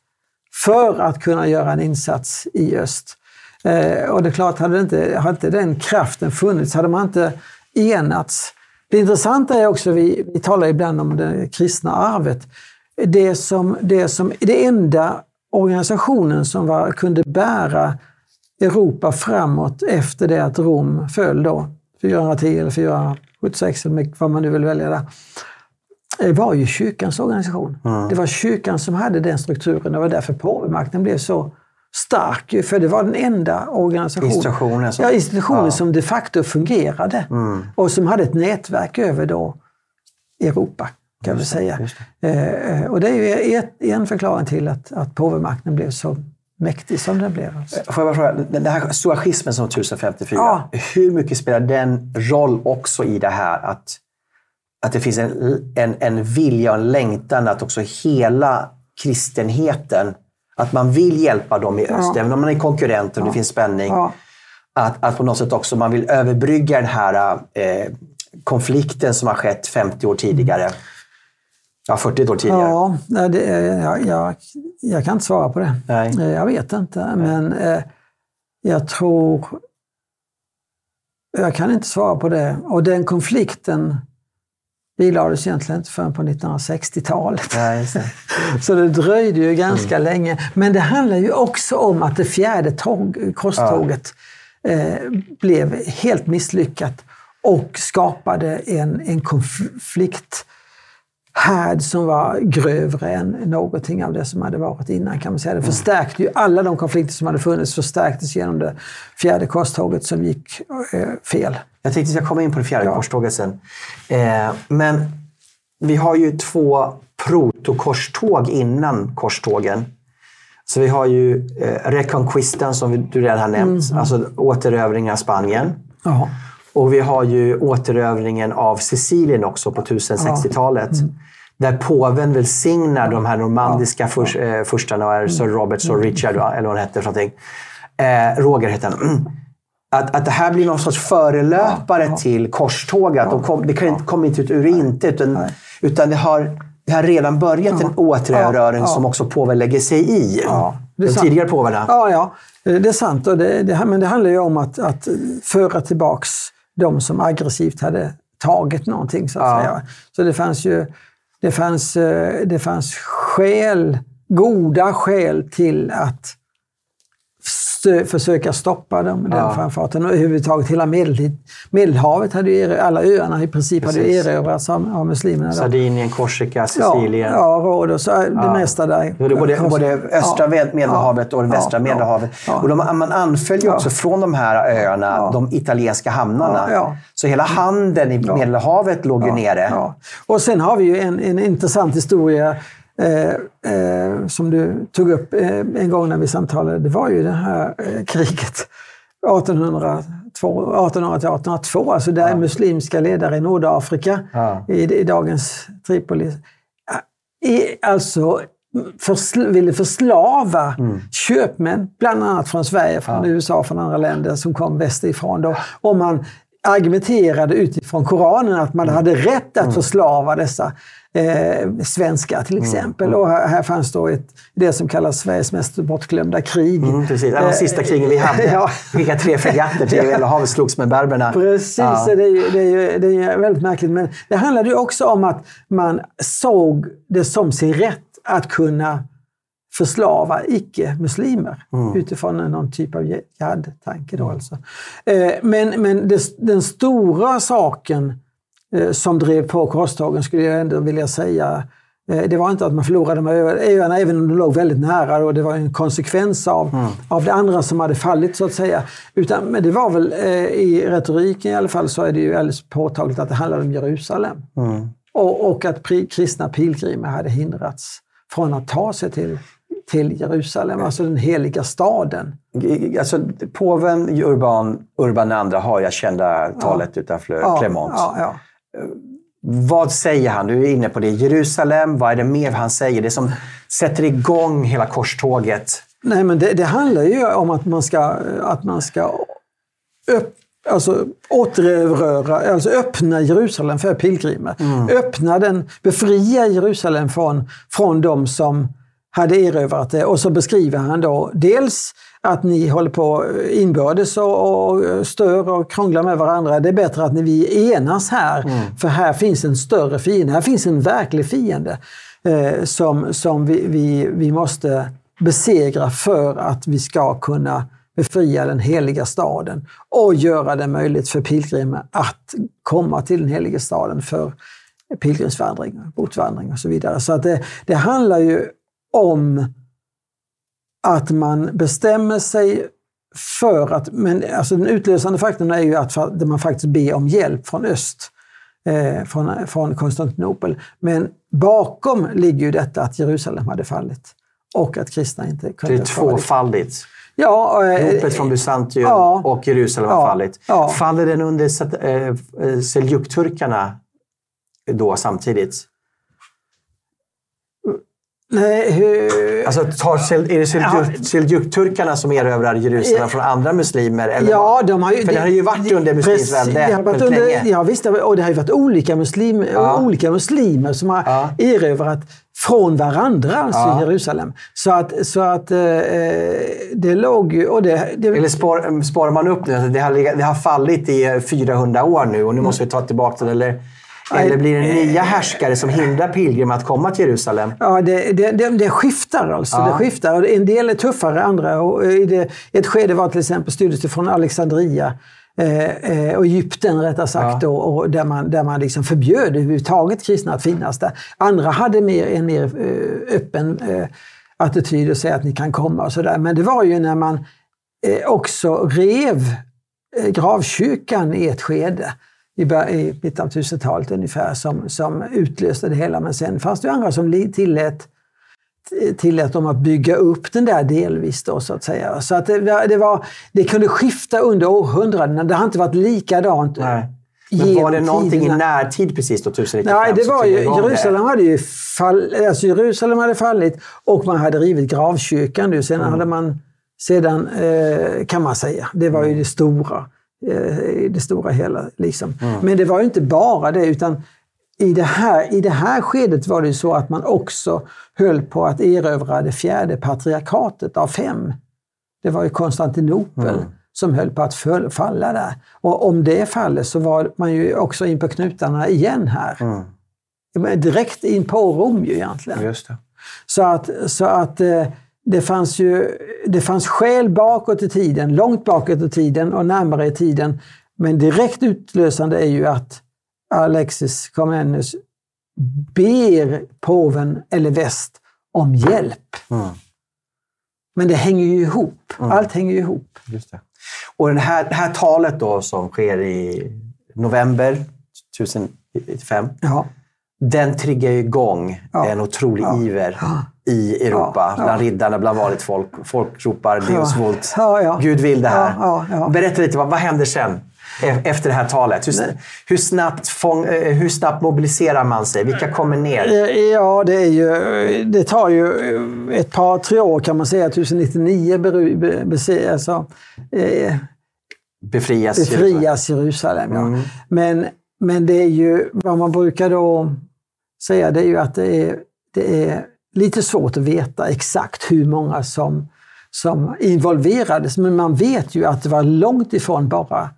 för att kunna göra en insats i öst. Eh, och det är klart, hade inte, hade inte den kraften funnits, hade man inte enats. Det intressanta är också, vi, vi talar ibland om det kristna arvet, det som, det som det enda organisationen som var, kunde bära Europa framåt efter det att Rom föll då, 410 eller 476 eller vad man nu vill välja där, var ju kyrkans organisation. Mm. Det var kyrkan som hade den strukturen. Det var därför påvemakten blev så stark. För det var den enda organisationen institutionen som, ja, institutionen ja. som de facto fungerade. Mm. Och som hade ett nätverk över då Europa, kan vi säga. Eh, eh, och det är ju en förklaring till att, att påvemakten blev så mäktig som den blev. Alltså. Får jag bara fråga, den här stora schismen som 1054, ja. hur mycket spelar den roll också i det här att, att det finns en, en, en vilja och en längtan att också hela kristenheten, att man vill hjälpa dem i öst, ja. även om man är konkurrent och ja. det finns spänning. Att, att på något sätt också man vill överbrygga den här eh, konflikten som har skett 50 år tidigare. Mm. Ja, 40 år tidigare. Ja, det, jag, jag, jag, kan inte svara på det. Nej. Eh, jag vet inte, Nej. men eh, jag tror... Jag kan inte svara på det. Och den konflikten bilades egentligen inte förrän på 1960-talet. Ja, så det dröjde ju ganska mm. länge. Men det handlar ju också om att det fjärde tåg, korståget ja. eh, blev helt misslyckat och skapade en, en konflikt härd som var grövre än någonting av det som hade varit innan. kan man säga. Det mm. förstärkte ju alla de konflikter som hade funnits förstärktes genom det fjärde korståget som gick eh, fel. Jag tänkte att jag komma in på det fjärde ja. korståget sen. Eh, men vi har ju två protokorståg innan korstågen. Så vi har ju eh, Reconquistan som du redan har nämnt, mm. alltså återövringen av Spanien. Aha. Och vi har ju återövringen av Sicilien också på 1060-talet. Ja. Mm. Där påven välsignar de här normandiska ja. För, eh, furstarna, Sir mm. Robert, Sir mm. Richard eller vad han hette för någonting. Eh, Roger hette han. Att, att det här blir någon sorts förelöpare ja. till korståget. De kom, det kom, kom inte ut ur intet, utan, utan det har det har redan börjat en återerövring ja, ja. som också påven lägger sig i. Ja, de tidigare påvarna. Ja, ja, det är sant. Och det, det, men det handlar ju om att, att föra tillbaks de som aggressivt hade tagit någonting. Så att ja. säga. Så det fanns ju det fanns, eh, det fanns skäl, goda skäl till att försöka stoppa dem, den ja. framfarten. Och överhuvudtaget hela Medel, Medelhavet, hade ju, alla öarna i princip Precis. hade erövrats av, av muslimerna. Sardinien, Korsika, Sicilien. Ja, ja Rhodos, det ja. mesta där. Det både, både östra ja. Medelhavet och västra ja. Medelhavet. Och de, man anföll ju också från de här öarna de italienska hamnarna. Så hela handeln i Medelhavet låg ju nere. Och sen har vi ju en, en intressant historia Eh, eh, som du tog upp eh, en gång när vi samtalade, det var ju det här eh, kriget 1802, alltså där ja. muslimska ledare i Nordafrika, ja. i, i, dagens Tripoli, i, alltså försl ville förslava mm. köpmän, bland annat från Sverige, från ja. USA, från andra länder som kom västerifrån. Då, och man argumenterade utifrån Koranen att man hade rätt att förslava dessa eh, svenskar till exempel. Och här, fanns då ett, det som kallas Sveriges mest bortglömda krig. Mm, precis. De sista krigen vi hade. Ja. Skickade tre fregatter till Hela havet slogs med berberna. Precis, Ja. det, är ju, det, är ju, det är väldigt märkligt. Men det handlade ju också om att man såg det som sin rätt att kunna förslava icke-muslimer utifrån en- någon typ av jihad-tanke. Då alltså. Eh, Men, men det, den stora saken eh, som drev på korstågen skulle jag ändå vilja säga eh, det var inte att man förlorade de öarna, även om de låg väldigt nära. Och det var en konsekvens av, av det andra som hade fallit, så att säga. Utan, men det var väl, eh, i retoriken i alla fall, så är det ju alldeles påtagligt att det handlade om Jerusalem. Och, och att pri, kristna pilgrimer hade hindrats från att ta sig till, till Jerusalem, alltså den heliga staden. Alltså, påven Urban, Urban II har jag kända talet utanför Clermont. Ja, ja. Vad säger han? Du är inne på det. Jerusalem, vad är det mer han säger? Det som sätter igång hela korståget. Nej, men det, det handlar ju om att man ska, att man ska upp, alltså, återerövra, alltså öppna Jerusalem för pilgrimer. Öppna den, befria Jerusalem från, från de som hade erövrat det. Och så beskriver han då dels att ni håller på inbördes och, och stör och krånglar med varandra. Det är bättre att ni, vi enas här, för här finns en större fiende. Här finns en verklig fiende eh, som, som vi, vi, vi måste besegra för att vi ska kunna befria den heliga staden och göra det möjligt för pilgrimer att komma till den heliga staden för pilgrimsvandring, botvandring och så vidare. Så att det, det handlar ju om att man bestämmer sig för att, men alltså den utlösande faktorn är ju att man faktiskt ber om hjälp från öst, eh, från, från Konstantinopel. Men bakom ligger ju detta att Jerusalem hade fallit och att kristna inte Det kunde är tvåfaldigt. Ja, eh, Ropet från Bysantium ja. och Jerusalem har Ja. fallit. Ja. Faller den under eh, eh, seljukturkarna då samtidigt? Nej, hur, Alltså, tar, är det seljuk- seljukturkarna som erövrar Jerusalem från andra muslimer? Eller Ja, de har ju, För det har ju varit under muslimskt välde väldigt under, länge. Ja, visst, och det har ju varit olika, muslim, Ja. olika muslimer som har Ja. erövrat från varandra alltså, Ja. Jerusalem. Så att, så att eh, det låg ju... Och det, det, Eller spar, sparar man upp nu? Alltså, Det har, det har fallit i 400 år nu och nu måste vi ta tillbaka det. Eller, eller blir det nya härskare som hindrar pilgrimer att komma till Jerusalem? Ja, det, det, det, det skiftar alltså. Ja. Det skiftar. Och En del är tuffare, andra. Och i det, ett skede var till exempel studier från Alexandria eh, eh, och Egypten rättare sagt, Ja. då, och där man, där man liksom förbjöd överhuvudtaget kristna att finnas där. Andra hade mer, en mer eh, öppen eh, attityd och säga att ni kan komma och sådär. Men det var ju när man eh, också rev eh, gravkyrkan i ett skede i, i mitten av 1000-talet ungefär som, som utlöste det hela. Men sen fanns det andra som tillät, tillät dem att bygga upp den där delvis. Då, så att säga. Så att det, det, var, det kunde skifta under århundradena. Det har inte varit likadant. Nej. Men var det någonting i tiderna. närtid precis då, 1095? Nej, det var ju? Jerusalem hade ju fall, alltså Jerusalem hade fallit och man hade rivit gravkyrkan. Nu. Sen Mm. hade man, sedan eh, kan man säga, det var Mm. ju det stora. Eh, i det stora hela. Liksom. Mm. Men det var ju inte bara det, utan i det, här, i det här skedet var det ju så att man också höll på att erövra det fjärde patriarkatet av fem. Det var ju Konstantinopel Mm. som höll på att falla där. Och om det faller så var man ju också in på knutarna igen här. Mm. Direkt in på Rom ju egentligen. Just det. Så att, så att eh, det fanns ju det fanns skäl bakåt i tiden, långt bakåt i tiden och närmare i tiden. Men direkt utlösande är ju att Alexis Comenius ber påven eller väst om hjälp. Mm. Men det hänger ju ihop. Allt hänger ju ihop. Just det. Och det här, det här talet då som sker i november 1095, Ja. Den triggar ju igång Ja. en otrolig Ja. iver i Europa. Ja. Bland riddarna, bland vanligt folk. Folk ropar Deus vult. Gud vill det här. Berätta lite, vad, vad händer sen? e- Efter det här talet. Hur, hur, snabbt fång, eh, hur snabbt mobiliserar man sig? Vilka kommer ner? Ja, det, är ju, det tar ju eh, ett par, tre år kan man säga. 1099 beru- be, be, alltså, eh, befrias, befrias Jerusalem. Ja. Mm. Men, men det är ju vad man brukar då säga, det är ju att det är, det är lite svårt att veta exakt hur många som, som involverades. Men man vet ju att det var långt ifrån bara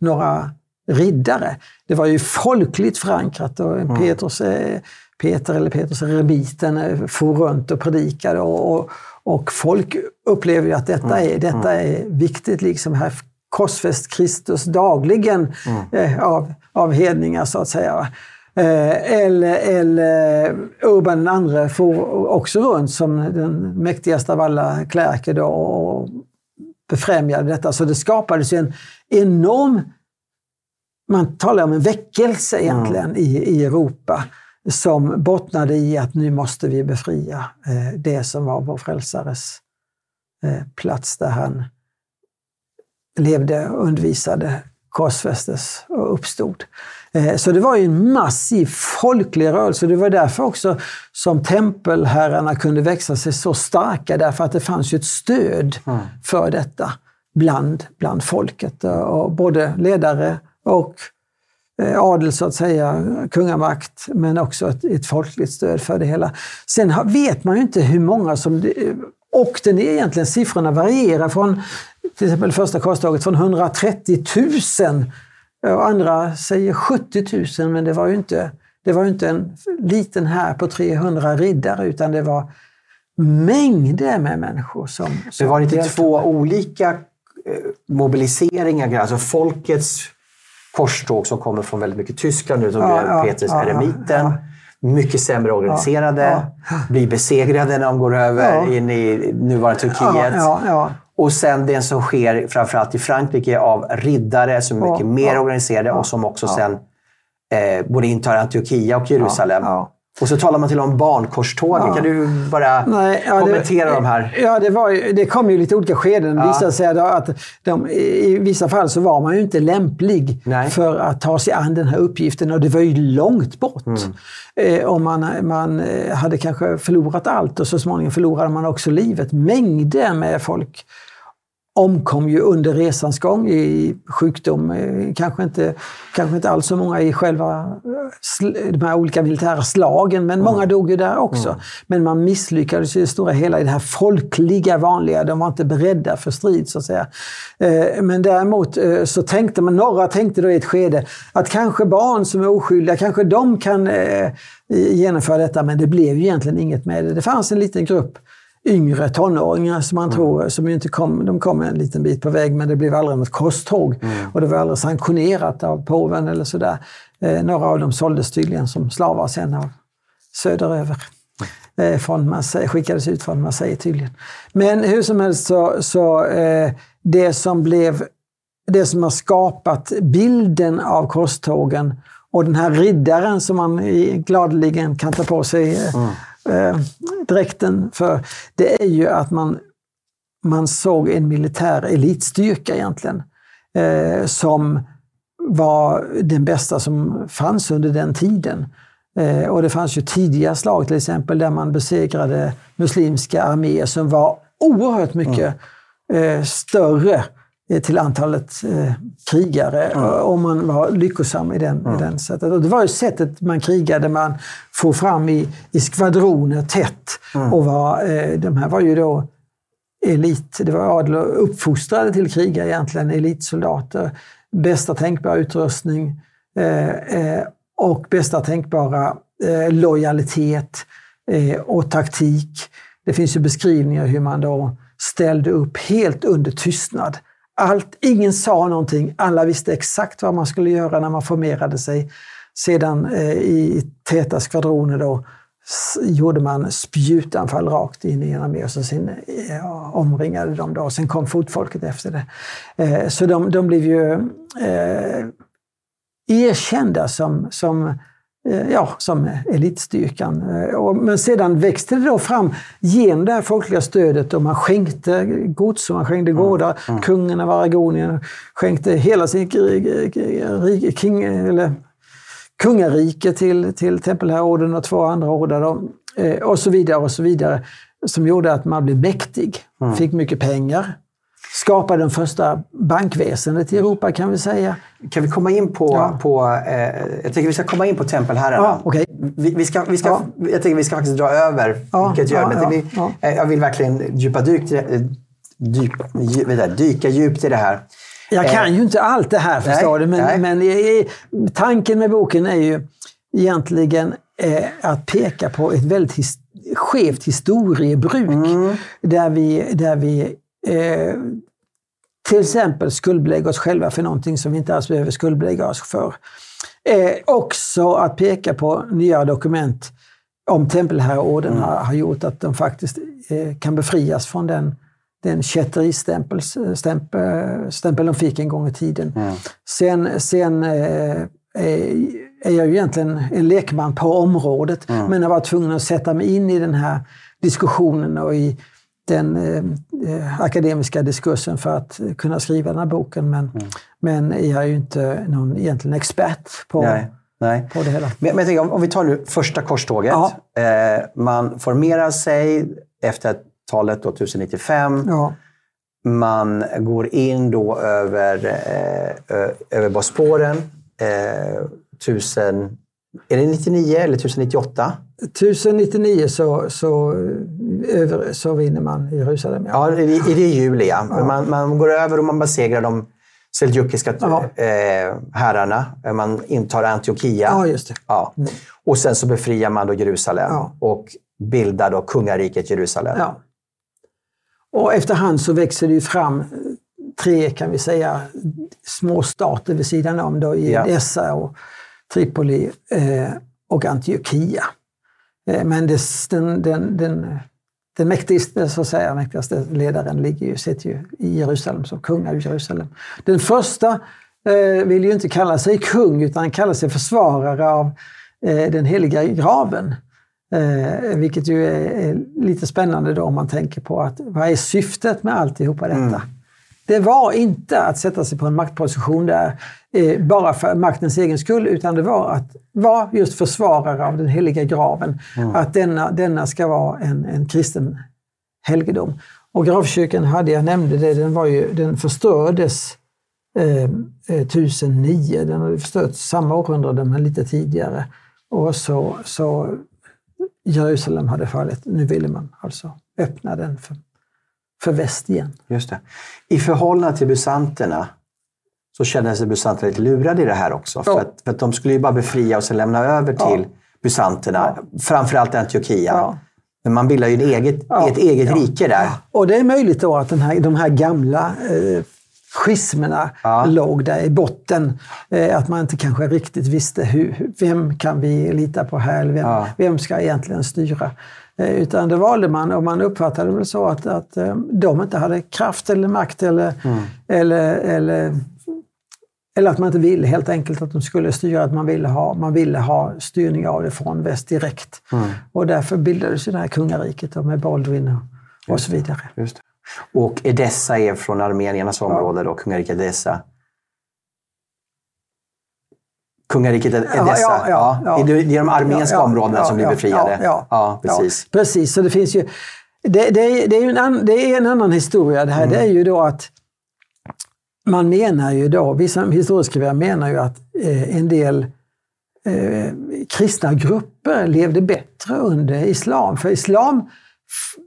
några riddare. Det var ju folkligt förankrat och mm. Petrus, eh, Peter eller Petrus eremiten eh, for runt och predikade och, och, och folk upplever ju att detta mm. är, detta mm. är viktigt. Liksom här korsfäst Kristus dagligen mm. eh, av, av hedningar så att säga. Eh, eller, eller Urban II for också runt som den mäktigaste av alla klärker då och befrämjade detta. Så det skapades en enorm man talar om en väckelse egentligen mm. i, i Europa som bottnade i att nu måste vi befria eh, det som var vår frälsares eh, plats där han levde, undervisade, korsfästes och uppstod. Eh, så det var ju en massiv folklig rörelse. Det var därför också som tempelherrarna kunde växa sig så starka, därför att det fanns ett stöd mm. för detta bland, bland folket. Och både ledare och eh, adel så att säga, kungamakt, men också ett, ett folkligt stöd för det hela. Sen vet man ju inte hur många som... Och den är egentligen, siffrorna varierar från till exempel första korståget från 130 000 och andra säger 70 000, men det var ju inte, det var inte en liten här på 300 riddare, utan det var mängder med människor som... som det var inte två olika eh, mobiliseringar, alltså folkets korståg som kommer från väldigt mycket Tyskland nu, som ja, ja, Petrus ja, eremiten. Ja, mycket sämre organiserade, blir besegrade när de går över in i nuvarande Turkiet. Och sen det som sker framförallt i Frankrike av riddare som är mycket mer organiserade och som också sen eh, både intar Antiochia och Jerusalem. Och så talar man till om barnkorstågen. Ja. Kan du bara Nej, ja, kommentera det, de här? Ja, det, var, det kom ju lite olika skeden. Det ja. visade sig att de, i vissa fall så var man ju inte lämplig Nej. för att ta sig an den här uppgiften och det var ju långt bort. Mm. Eh, och man, man eh, hade kanske förlorat allt och så småningom förlorade man också livet. Mängder med folk omkom ju under resans gång i sjukdom. Eh, kanske inte, kanske inte alls så många i själva eh, de här olika militära slagen, men många dog ju där också. Mm. Men man misslyckades i det stora hela i det här folkliga vanliga. De var inte beredda för strid, så att säga. Eh, men däremot så tänkte man, några tänkte då i ett skede att kanske barn som är oskyldiga, kanske de kan genomföra detta, men det blev ju egentligen inget med det. Det fanns en liten grupp yngre tonåringar som man mm. tror, som inte kom, de kom en liten bit på väg men det blev aldrig något korståg. Mm. Och det var aldrig sanktionerat av påven eller sådär. Eh, några av dem såldes tydligen som slavar sen av söderöver. Eh, från Marseille, skickades ut från Marseille tydligen. Men hur som helst så, så eh, det som blev det som har skapat bilden av korstågen och den här riddaren som man gladeligen kan ta på sig eh, mm eh, dräkten för, det är ju att man, man såg en militär elitstyrka egentligen, eh, som var den bästa som fanns under den tiden. Eh, och det fanns ju tidiga slag till exempel där man besegrade muslimska arméer som var oerhört mycket mm. större till antalet eh, krigare mm. om man var lyckosam i den, mm. i den sättet. Och det var ju sättet man krigade, man får fram i, i skvadroner tätt. Mm. Och var, eh, de här var ju då elit, det var adel uppfostrade till kriga egentligen, elitsoldater. Bästa tänkbara utrustning eh, eh och bästa tänkbara eh, lojalitet och taktik. Det finns ju beskrivningar hur man då ställde upp helt under tystnad allt, ingen sa någonting. Alla visste exakt vad man skulle göra när man formerade sig. Sedan eh, i täta skvadroner då gjorde man spjutanfall rakt in i en armé och sen eh, omringade de då. Sen kom fotfolket efter det. Eh, så de, de blev ju eh, erkända som, som Eh, ja, som elitstyrkan. Eh, men sedan växte det då fram genom det här folkliga stödet och man skänkte gods och man skänkte mm, gårdar. Mm. Mm. Kungen av Aragonien skänkte hela sin king, eller, kungarike till, till tempelherrorden och två andra ordnar eh, och så vidare och så vidare. Som gjorde att man blev mäktig, mm. fick mycket pengar. Skapade den första bankväsendet i Europa kan vi säga. Kan vi komma in på... Ja. på eh, jag tycker vi ska komma in på tempelherrarna. Ja, okej. vi, vi ska, vi ska, Ja. Jag tycker vi ska faktiskt dra över, Ja, vilket gör. men vi, eh, Jag vill verkligen djupa dyk, dyk, jag, dyka djupt i det här. Jag kan Eh, ju inte allt det här förstår nej, du, nej. men, men i- i- tanken med boken är ju egentligen eh, att peka på ett väldigt his, skevt historiebruk. Mm. Där vi, där vi eh, till exempel skuldbelägger oss själva för någonting som vi inte alls behöver skuldbelägga oss för. Eh, också att peka på nya dokument om tempelherreorden Mm. har, har gjort att de faktiskt eh, kan befrias från den, den kätteristämpel stämpel, stämpel de fick en gång i tiden. Mm. Sen, sen eh, är jag ju egentligen en lekman på området, Mm. men jag var tvungen att sätta mig in i den här diskussionen och i den eh, eh, akademiska diskursen för att kunna skriva den här boken. Men, Mm. men jag är ju inte någon egentligen expert på, Nej, nej. på det hela. Men, men tänker, om, om vi tar nu första korståget. Ja. Eh, man formerar sig efter talet då 1095. Ja, Man går in då över, eh, över Bosporen. Eh, 1000, är det 99 eller 1098? 1099 så, så, eh, över, så vinner man Jerusalem. Ja. I, i det juli ja. Man, man går över och man besegrar de seljukiska Ja. eh, herrarna. Man intar Antiochia. ja, just det. Ja. Och sen så befriar man då Jerusalem Ja. och bildar då kungariket Jerusalem. Ja. Och efterhand så växer det ju fram eh, tre, kan vi säga, små stater vid sidan om då i Ja. Edessa och Tripoli eh, och Antiochia. Eh, men det, den, den, den, den mäktigaste, så att säga, mäktigaste ledaren ligger ju, sitter ju i Jerusalem som kung av Jerusalem. Den första eh, vill ju inte kalla sig kung utan kallar sig försvarare av eh, den heliga graven. Eh, vilket ju är, är lite spännande då om man tänker på att vad är syftet med alltihopa detta? Mm. Det var inte att sätta sig på en maktposition där eh, bara för maktens egen skull, utan det var att vara just försvarare av den heliga graven. Att denna, denna ska vara en, en kristen helgedom. Och gravkyrkan hade, jag nämnde det, den, var ju, den förstördes eh, eh, 1009. Den hade förstörts samma århundrade men lite tidigare. Och så, så Jerusalem hade fallit. Nu ville man alltså öppna den för, för väst igen. Just det. I förhållande till busanterna så kände sig busanterna lite lurade i det här också. För, Ja. att, för att de skulle ju bara befria och sen lämna över Ja. till busanterna. Framförallt Antiochia. Ja. Men man bildar ju en eget, Ja. ett eget Ja. rike där. Och det är möjligt då att den här, de här gamla eh, schismerna Ja. låg där i botten. Eh, att man inte kanske riktigt visste hur- vem kan vi lita på här, eller vem, Ja. vem ska egentligen styra? Eh, utan det valde man och man uppfattade väl så att, att eh, de inte hade kraft eller makt eller, eller, eller eller att man inte ville helt enkelt att de skulle styra, att man ville ha, man ville ha styrning av det från väst direkt. Och därför bildades ju det här kungariket med Baldwin och, och så vidare. Det. Och Edessa är från armeniernas område, då, kungariket Edessa. Kungariket Edessa, Ja, ja, ja. Det är de armenska områdena som blir befriade. Ja, precis. Precis. Så det finns ju... Det, det, är- det, är ju en, an, det är en annan historia det här. Det är ju då att man menar ju då, vissa historieskrivare menar ju att eh, en del eh, kristna grupper levde bättre under islam. För islam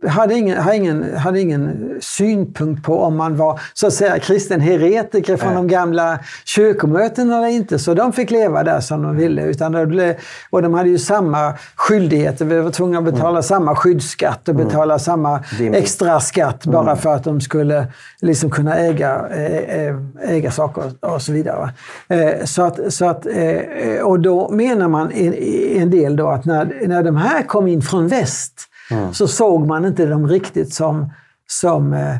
hade ingen, hade, ingen, hade ingen synpunkt på om man var så att säga kristen heretiker från Nej. de gamla kyrkomötena eller inte. Så de fick leva där som de ville. Utan det blev, och de hade ju samma skyldigheter. Vi var tvungna att betala samma skyddsskatt och betala samma Rimligt. extra skatt bara för att de skulle liksom kunna äga, eh, eh, äga saker och så vidare. Eh, Så att, så att, eh, och då menar man en, en del då att när, när de här kom in från väst så såg man inte dem riktigt som, som eh,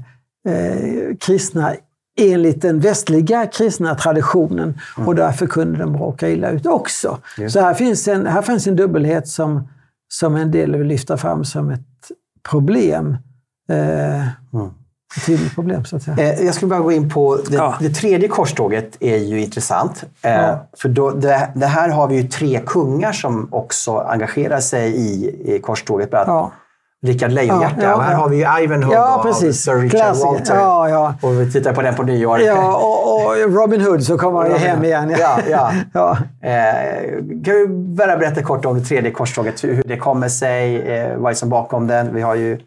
eh, kristna enligt den västliga kristna traditionen. Och därför kunde de råka illa ut också. Så här finns en, här finns en dubbelhet som, som en del vill lyfta fram som ett problem. Eh, Ett tydligt problem så att säga. Eh, Jag skulle bara gå in på det, Ja. det tredje korståget är ju intressant. Eh, Ja. För då, det, det här har vi ju tre kungar som också engagerar sig i, i korståget. Bland Ja. Rickard Lejonhjärta. Ja, ja, och här har vi ju Ivanhoe Ja, av precis. Sir Richard Klassiker. Walter. Ja, ja. Och vi tittar på den på nyår. Ja, och, och Robin Hood så kommer han ju hem igen. Ja, ja. ja. Eh, kan du bara berätta kort om det tredje korståget? Hur hur det kommer sig? Eh, vad är som bakom den? Vi har ju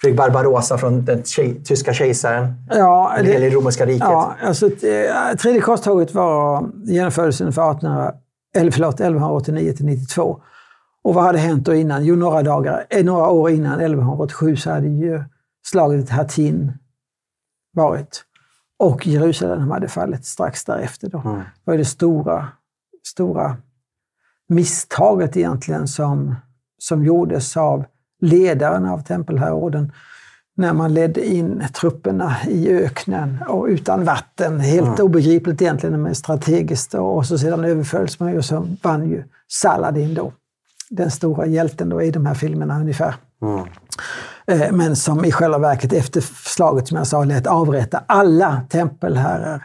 Fredrik Barbarossa från den tyska kejsaren. Ja, del i romerska riket. Ja, alltså, eh, tredje korståget var, genomfördes ungefär 1800, eller förlåt, 1189 till 92. Och vad hade hänt då innan? Jo, några, dagar, eh, några år innan, 1187, så hade ju slaget vid Hattin varit. Och Jerusalem hade fallit strax därefter. Då. Mm. Det var det stora, stora misstaget egentligen som, som gjordes av ledaren av tempelherrorden när man ledde in trupperna i öknen och utan vatten. Helt obegripligt egentligen, men strategiskt. Och så sedan överfölls man ju och så vann ju Saladin då. Den stora hjälten då i de här filmerna ungefär. Mm. Eh, Men som i själva verket efter slaget, som jag sa, lät avrätta alla tempelherrar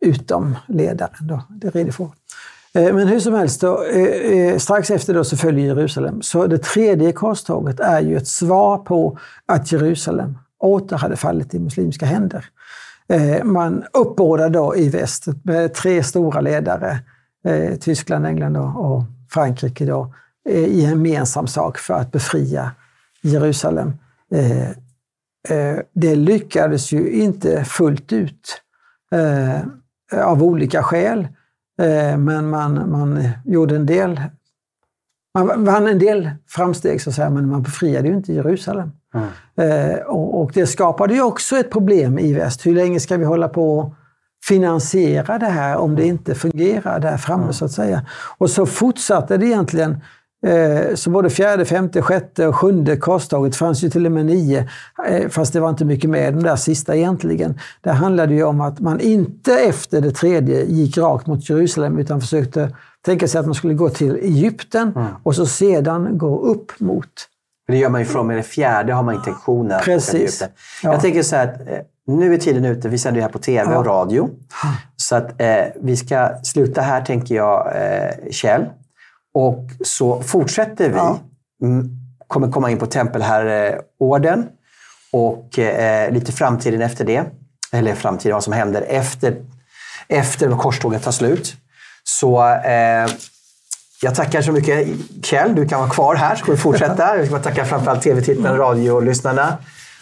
utom ledaren, då, det Ridderford. Eh, men hur som helst, då, eh, eh, strax efter då så följer Jerusalem. Så det tredje korståget är ju ett svar på att Jerusalem åter hade fallit i muslimska händer. Man uppbådar då i väst med tre stora ledare, Tyskland, England och- Frankrike, då, i en gemensam sak för att befria Jerusalem. Det lyckades ju inte fullt ut av olika skäl. Eh, Men man, man gjorde en del man vann en del framsteg, så att säga, men man befriade ju inte Jerusalem. Mm. Eh, och, och det skapade ju också ett problem i väst. Hur länge ska vi hålla på och finansiera det här om det inte fungerar där framme, så att säga. Och så fortsatte det egentligen. Eh, så både fjärde, femte, sjätte och sjunde korståget fanns ju till och med nio, eh, fast det var inte mycket med de där sista egentligen. Det handlade ju om att man inte efter det tredje gick rakt mot Jerusalem utan försökte tänka sig att man skulle gå till Egypten och så sedan gå upp mot Det gör man ju från med det fjärde har man intentionen. att Precis. Egypten. Ja. Jag tänker så här att eh, nu är tiden ute. Vi sänder ju här på tv och radio. Så att eh, vi ska sluta här, tänker jag, eh, Kjell. Och så fortsätter vi. Ja. Mm, kommer komma in på tempelherreorden och eh, lite framtiden efter det. Eller framtiden, vad som händer efter, efter korståget tar slut. Så eh, jag tackar så mycket Kjell. Du kan vara kvar här så får vi fortsätta. Jag bara tacka framförallt tv-tittarna, radiolyssnarna.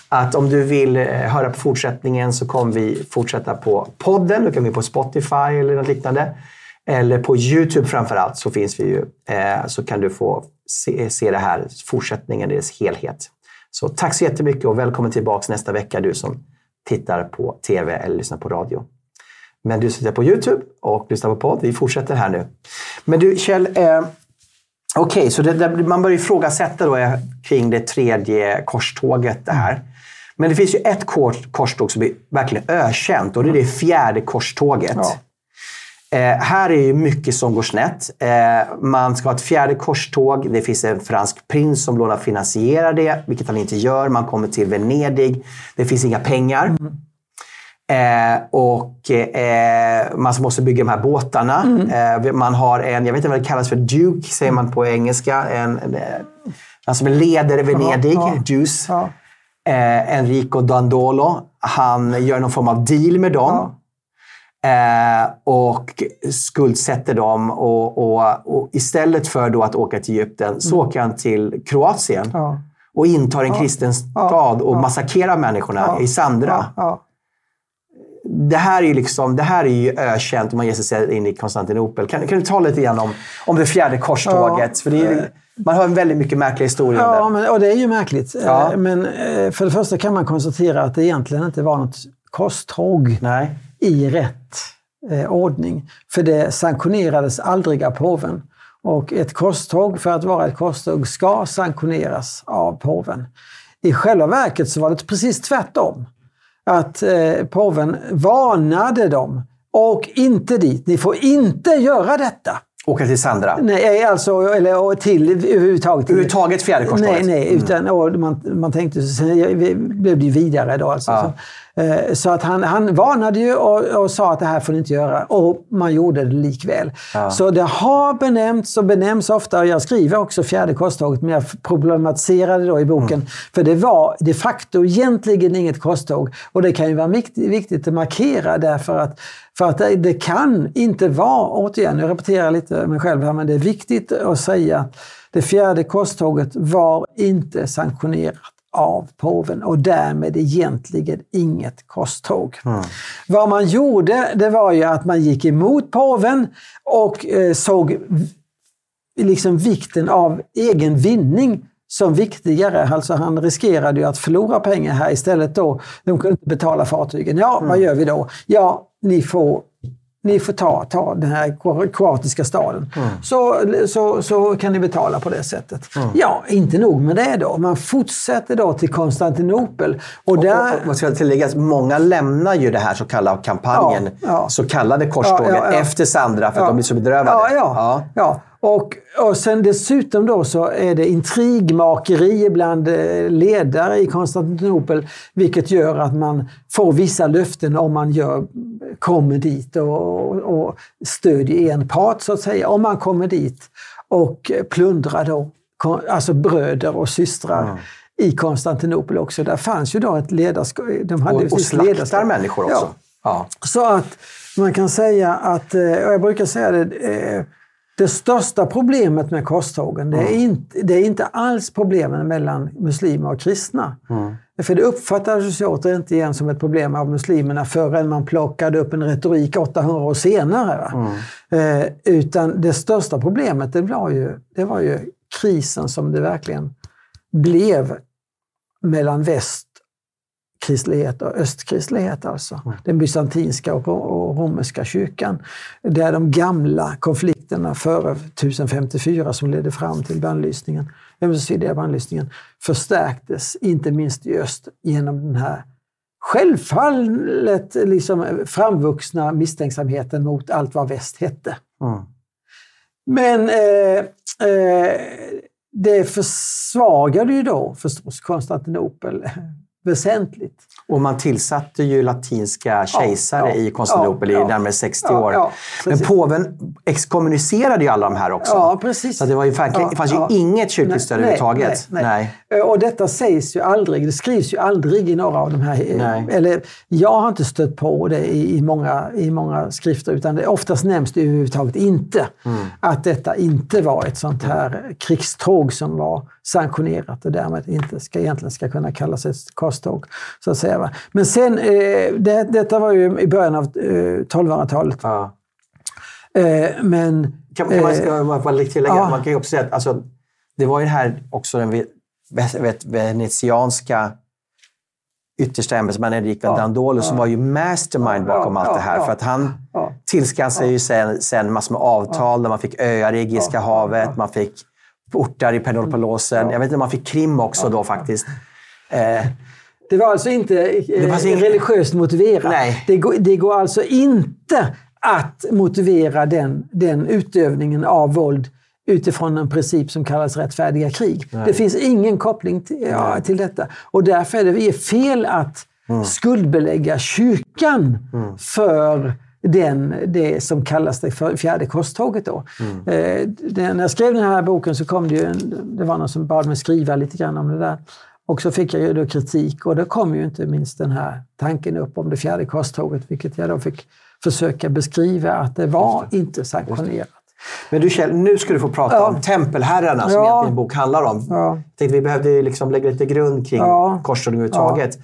Att om du vill eh, höra på fortsättningen så kommer vi fortsätta på podden. Du kan gå in på Spotify eller något liknande. Eller på Youtube framförallt så finns vi ju. Eh, så kan du få se, se det här, fortsättningen i dess helhet. Så tack så jättemycket och välkommen tillbaka nästa vecka du som tittar på tv eller lyssnar på radio. Men du sitter på Youtube och lyssnar på podd. Vi fortsätter här nu. Men du Kjell, eh, okej, så det, det, man börjar ifrågasätta då eh, kring det tredje korståget där. Men det finns ju ett korståg som är verkligen ökänt och det är det fjärde korståget. Ja. Eh, här är ju mycket som går snett. Eh, man ska ha ett fjärde korståg. Det finns en fransk prins som lånar finansierar det, vilket han inte gör. Man kommer till Venedig. Det finns inga pengar. Eh, och eh, man måste bygga de här båtarna. Eh, man har en, jag vet inte vad det kallas för, Duke säger man på engelska. En, en, eh, han som leder Venedig, Ja, ja. Deuce. Ja. Eh, Enrico Dandolo. Han gör någon form av deal med dem. Eh, och skuldsätter dem. Och, och, och istället för då att åka till Egypten så åker han till Kroatien. Ja. Och intar en kristen Ja. stad och Ja. massakrerar människorna Ja. i Sandra. Det här är ju liksom, det här är ju ökänt om man ger sig in i Konstantinopel. Kan, kan du tala lite grann om, om det fjärde korståget? För är, man hör en väldigt mycket märkliga historier Ja, men, och det är ju märkligt. Eh, Men eh, för det första kan man konstatera att det egentligen inte var något korståg Nej. I rätt eh, ordning. För det sanktionerades aldrig av påven. Och ett korståg, för att vara ett korståg, ska sanktioneras av påven. I själva verket så var det precis tvärtom. Att eh, påven varnade dem. Och inte dit. Ni får inte göra detta. Åka till Sandra. Nej, alltså, eller och till överhuvudtaget. Överhuvudtaget fjärde korståget. Nej, nej utan och man, man tänkte, sen blev det ju vidare då. Alltså, Ja. så, Eh, Så att han, han varnade ju och, och sa att det här får ni inte göra och man gjorde det likväl. Ja. Så det har benämnts och benämns ofta, och jag skriver också fjärde korståget, men jag problematiserade då i boken. Mm. För det var de facto egentligen inget korståg. Och det kan ju vara viktigt, att markera därför att, för att det, det kan inte vara, återigen, jag repeterar lite mig själv här, men det är viktigt att säga att det fjärde korståget var inte sanktionerat av påven och därmed egentligen inget korståg. Vad man gjorde, det var ju att man gick emot påven och eh, såg liksom vikten av egen vinning som viktigare. Alltså han riskerade ju att förlora pengar här istället då. De kunde inte betala fartygen. Ja, vad gör vi då? Ja, ni får, ni får ta, ta den här kroatiska staden. Så, så, så kan ni betala på det sättet. Ja, inte nog med det då. Man fortsätter då till Konstantinopel. Och där, Och, och, man ska tillägga att många lämnar ju det här så kallade kampanjen, Ja, ja. så kallade korståget, Ja, efter Sandra för att de blir så bedrövade. Ja, ja. Ja. Och, och sen dessutom då så är det intrigmakeri bland eh, ledare i Konstantinopel, vilket gör att man får vissa löften om man gör, kommer dit och, och stödjer en part, så att säga. Om man kommer dit och plundrar då, alltså bröder och systrar i Konstantinopel också. Där fanns ju då ett ledarskap. De hade Och, och slaktar ledarskap. människor också. Ja. Så att man kan säga att, eh, och jag brukar säga det, eh, det största problemet med korstågen, det är, inte, det är inte alls problemen mellan muslimer och kristna. För det uppfattades ju åter inte igen som ett problem av muslimerna förrän man plockade upp en retorik 800 år senare. Va? Eh, utan det största problemet det var, ju, det var ju krisen som det verkligen blev mellan väst kristlighet och östkristlighet alltså. Den bysantinska och romerska kyrkan. Där de gamla konflikterna före 1054 som ledde fram till bannlysningen, ömsesidiga bannlysningen, förstärktes, inte minst i öst, genom den här självfallet liksom framvuxna misstänksamheten mot allt vad väst hette. Mm. Men eh, eh, det försvagade ju då förstås Konstantinopel väsentligt. Och man tillsatte ju latinska kejsare ja, i Konstantinopel ja, i ja. närmare 60 Ja, år. ja, Men påven exkommunicerade ju alla de här också. Ja, precis. Så det, var ju, Ja, det fanns ja. ju inget kyrkligt stöd Nej, överhuvudtaget. nej, nej. Eh, Och detta sägs ju aldrig, det skrivs ju aldrig i några av de här... Nej. Eller jag har inte stött på det i, i, många, i många skrifter, utan det oftast nämns det överhuvudtaget inte. Mm. Att detta inte var ett sånt här krigståg som var sanktionerat och därmed inte ska, egentligen ska kunna kallas ett korståg. Så att säga? Men sen, eh, det, detta var ju i början av eh, 1200-talet. Ja. Eh, men... Kan, kan man, eh, ska man bara tillägga, ja. man kan ju också säga att alltså, det var ju här också den venetianska yttersta ämbetsmannen Enrico Ja, Dandolo som ja. var ju mastermind bakom Ja, allt det här. För att han Ja. tillskansade ju sen, sen massor med avtal där man fick öar i Egiska Ja, havet, man fick portar i Peloponnesen. Ja. Jag vet inte om man fick Krim också då faktiskt. Eh, Det var alltså inte eh, ingen- religiöst motiverat. Nej. Det, går, det går alltså inte att motivera den, den utövningen av våld utifrån en princip som kallas rättfärdiga krig. Det finns ingen koppling till, ja, till detta. Och därför är det fel att skuldbelägga kyrkan för den, det som kallas det för fjärde korståget. Då. Eh, det, när jag skrev den här boken så kom det ju en, det var någon som bad mig skriva lite grann om det där. Och så fick jag ju då kritik och då kom ju inte minst den här tanken upp om det fjärde korståget, vilket jag då fick försöka beskriva att det var inte sanktionerat. Men du Kjell, nu ska du få prata Ja. om tempelherrarna som Ja. egentligen bok handlar om. Ja. Jag tänkte vi behövde liksom lägga lite grund kring Ja. korståg överhuvudtaget.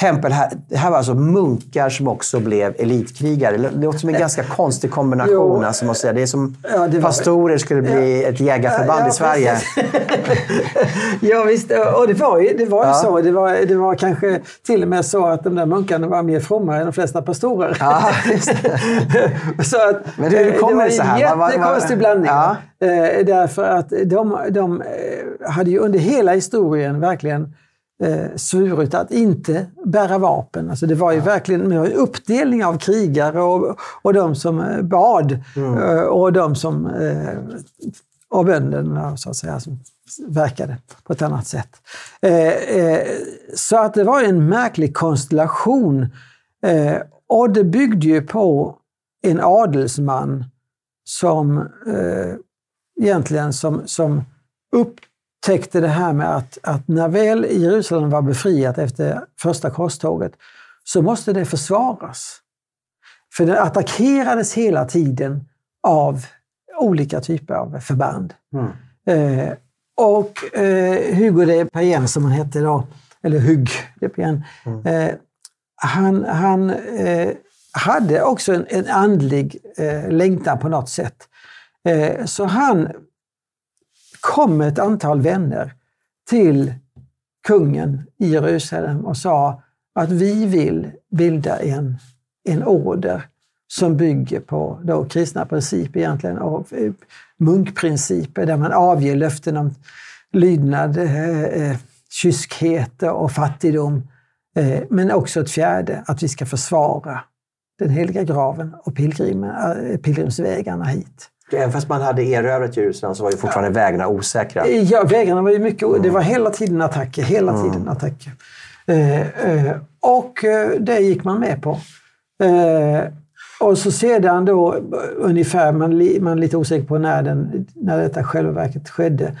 Tempelher, det här var alltså munkar som också blev elitkrigar. Det låter som en ganska konstig kombination. Jo. Alltså, måste säga. Det är som Ja, det var- pastorer skulle bli ett jägarförband Ja, i Sverige. ja visst, och det var ju, det var ju Ja. så. Det var, det var kanske till och med så att de där munkarna var mer fromma än de flesta pastorer. Ja, så att, Men hur eh, kommer det var det så en här? Vad- vad- jättekonstig blandning. Ja. Eh, därför att de, de eh, hade ju under hela historien verkligen eh, svurit att inte bära vapen. Alltså det var ju verkligen det var en uppdelning av krigare och, och de som eh, bad Mm. eh, och de som eh, och bönderna så att säga, som verkade på ett annat sätt. Eh, eh, så att det var en märklig konstellation. Eh, och det byggde ju på en adelsman som eh, egentligen som, som upptäckte det här med att, att när väl Jerusalem var befriat efter första korståget så måste det försvaras. För det attackerades hela tiden av olika typer av förband. Mm. Eh, och eh, Hugo de Payen som han hette då, eller Hugg de Payen, mm. eh, han, han eh, hade också en, en andlig eh, längtan på något sätt. Eh, så han kom ett antal vänner till kungen i Jerusalem och sa att vi vill bilda en, en order som bygger på då kristna principer egentligen, och eh, munkprinciper där man avger löften om lydnad, eh, eh, kyskhet och fattigdom. Eh, men också ett fjärde, att vi ska försvara den heliga graven och pilgrim, eh, pilgrimsvägarna hit. Även fast man hade erövrat Jerusalem så var ju fortfarande ja. vägarna osäkra. Ja, vägarna var ju mycket... Mm. Det var hela tiden attacker. Hela mm. tiden attacker. Eh, eh, och eh, det gick man med på. Eh, och så sedan då ungefär, man, man är lite osäker på när, den, när detta själva verket skedde.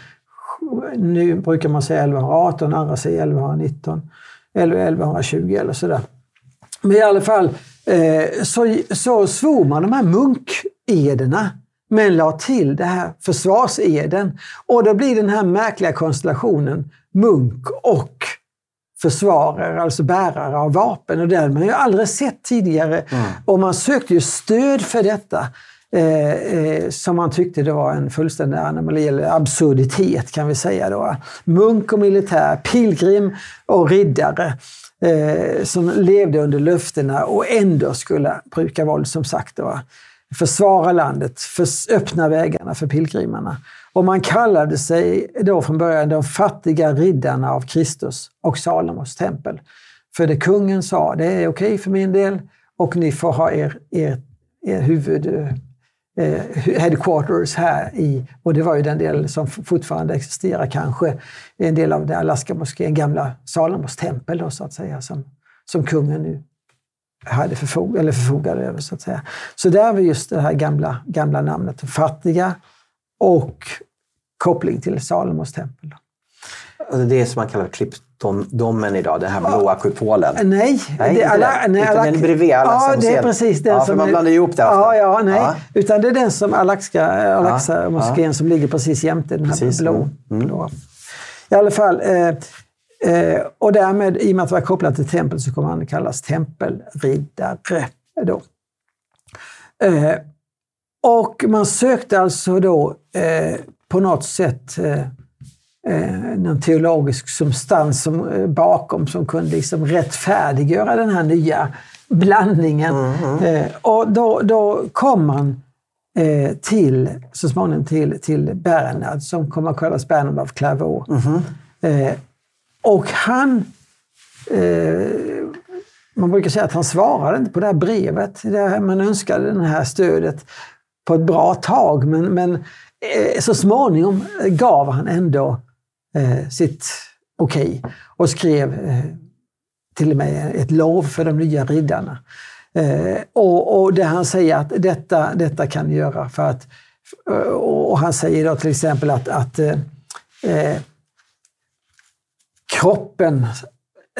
Nu brukar man säga 1118, andra säger 1119 eller 1120 eller sådär. Men i alla fall eh, så, så svor man de här munkederna men la till det här försvarseden. Och då blir den här märkliga konstellationen munk och försvarare, alltså bärare av vapen. Och det hade man ju aldrig sett tidigare. Mm. Och man sökte ju stöd för detta. Eh, eh, som man tyckte det var en fullständig anomali, eller absurditet kan vi säga. Då. Munk och militär, pilgrim och riddare eh, som levde under löftena och ändå skulle bruka våld, som sagt. Då försvara landet, för, öppna vägarna för pilgrimerna. Och man kallade sig då från början de fattiga riddarna av Kristus och Salomos tempel. För det kungen sa, det är okej för min del och ni får ha er, er, er huvud eh, eh headquarters här i, och det var ju den del som fortfarande existerar kanske, en del av det Alaska-moskén, gamla Salomos tempel då, så att säga, som, som kungen nu hade förfog eller förfogade över. Så att säga. Så där var just det här gamla, gamla namnet fattiga och koppling till Salomos tempel. Alltså det är som man kallar klippdomen idag, den här blåa kupolen? Nej, nej, det, alla, nej alla, den bredvid Ja, det är precis den ja, som... man blandar ihop det Ja, ja, nej. Ja. Utan det är den som Alaska ja, ja. som ligger precis jämte den här precis. blå. Mm. blå. I alla fall, eh, Eh, och därmed, i och med att det var kopplat till tempel, så kommer han kallas tempelriddare. Då. Eh, och man sökte alltså då eh, på något sätt eh, eh någon teologisk substans som, eh, bakom som kunde liksom rättfärdiggöra den här nya blandningen. Mm -hmm. och då, då kom man till, så småningom till, till Bernhard som kommer att kallas Bernhard av Clairvaux. Mm -hmm. Och han... Eh, man brukar säga att han svarade inte på det här brevet. Där man önskade det här stödet på ett bra tag. Men, men eh, så småningom gav han ändå eh, sitt okej okay och skrev eh, till och med ett lov för de nya riddarna. Eh, och, och där han säger att detta, detta kan ni göra för att... Eh, och han säger då till exempel att, att eh, eh Kroppen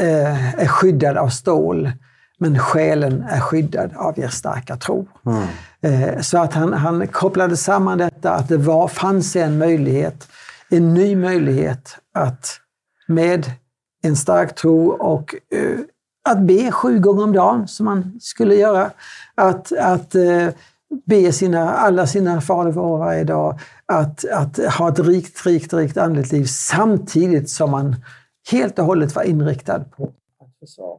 eh, är skyddad av stål, men själen är skyddad av er starka tro. Mm. Eh, så att han, han kopplade samman detta, att det var, fanns en möjlighet, en ny möjlighet att med en stark tro och eh, att be sju gånger om dagen, som man skulle göra. Att, att eh, be sina, alla sina Fader vår varje dag. Att, att ha ett rikt, rikt, rikt andligt liv samtidigt som man helt och hållet var inriktad på att försvara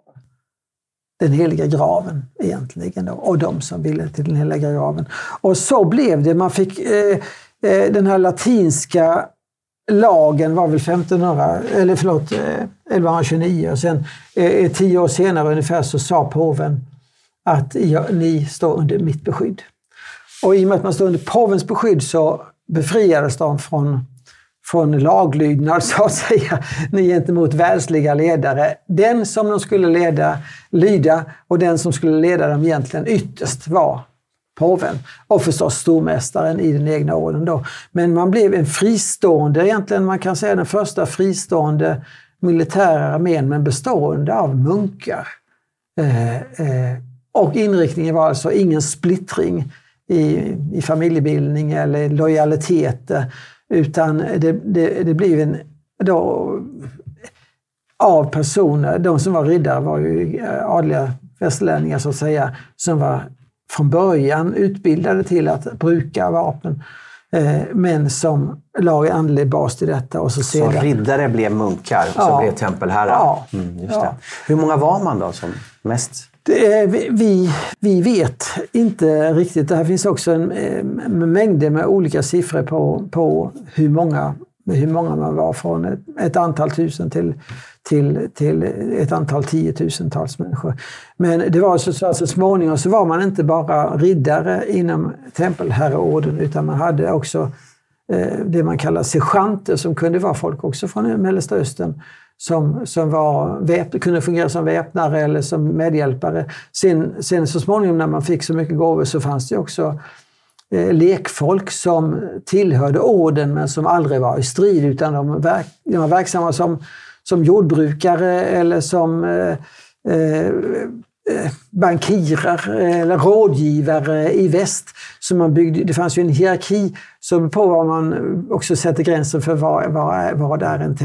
den heliga graven egentligen då, och de som ville till den heliga graven. Och så blev det. Man fick eh, eh den här latinska lagen var väl 1500, eller förlåt, eh, 1129 och sen eh, eh, tio år senare ungefär så sa påven att ja, ni står under mitt beskydd. Och i och med att man står under påvens beskydd så befriades de från från laglydnad så att säga gentemot världsliga ledare. Den som de skulle leda, lyda och den som skulle leda dem egentligen ytterst var påven och förstås stormästaren i den egna orden. Då. Men man blev en fristående, egentligen man kan säga den första fristående militära armén men bestående av munkar. Eh, eh, och inriktningen var alltså ingen splittring i, i familjebildning eller lojalitet utan det, det, det blev en då, av personer, de som var riddare var ju adliga västerlänningar så att säga, som var från början utbildade till att bruka vapen. Eh, men som la andlig bas till detta. Och så, sedan... så riddare blev munkar ja. så blev tempelherrar? Ja. Mm, just ja. Hur många var man då som mest? Eh, det, vi, vi vet inte riktigt. Det här finns också en, eh, en mängder med olika siffror på, på hur, många, hur många man var. Från ett, ett antal tusen till till, till ett antal tiotusentals människor. Men det var så, att så småningom så var man inte bara riddare inom tempelherreorden utan man hade också eh, det man kallar sergeanter som kunde vara folk också från Mellanöstern som, som var kunde fungera som väpnare eller som medhjälpare. Sen, sen så småningom när man fick så mycket gåvor så fanns det också eh, lekfolk som tillhörde orden men som aldrig var i strid utan de, verk, de var verksamma som som jordbrukare eller som eh, eh, eh bankirer eller rådgivare i väst. Så man byggde, det fanns ju en hierarki som på var man också sätter gränsen för vad, vad, vad är en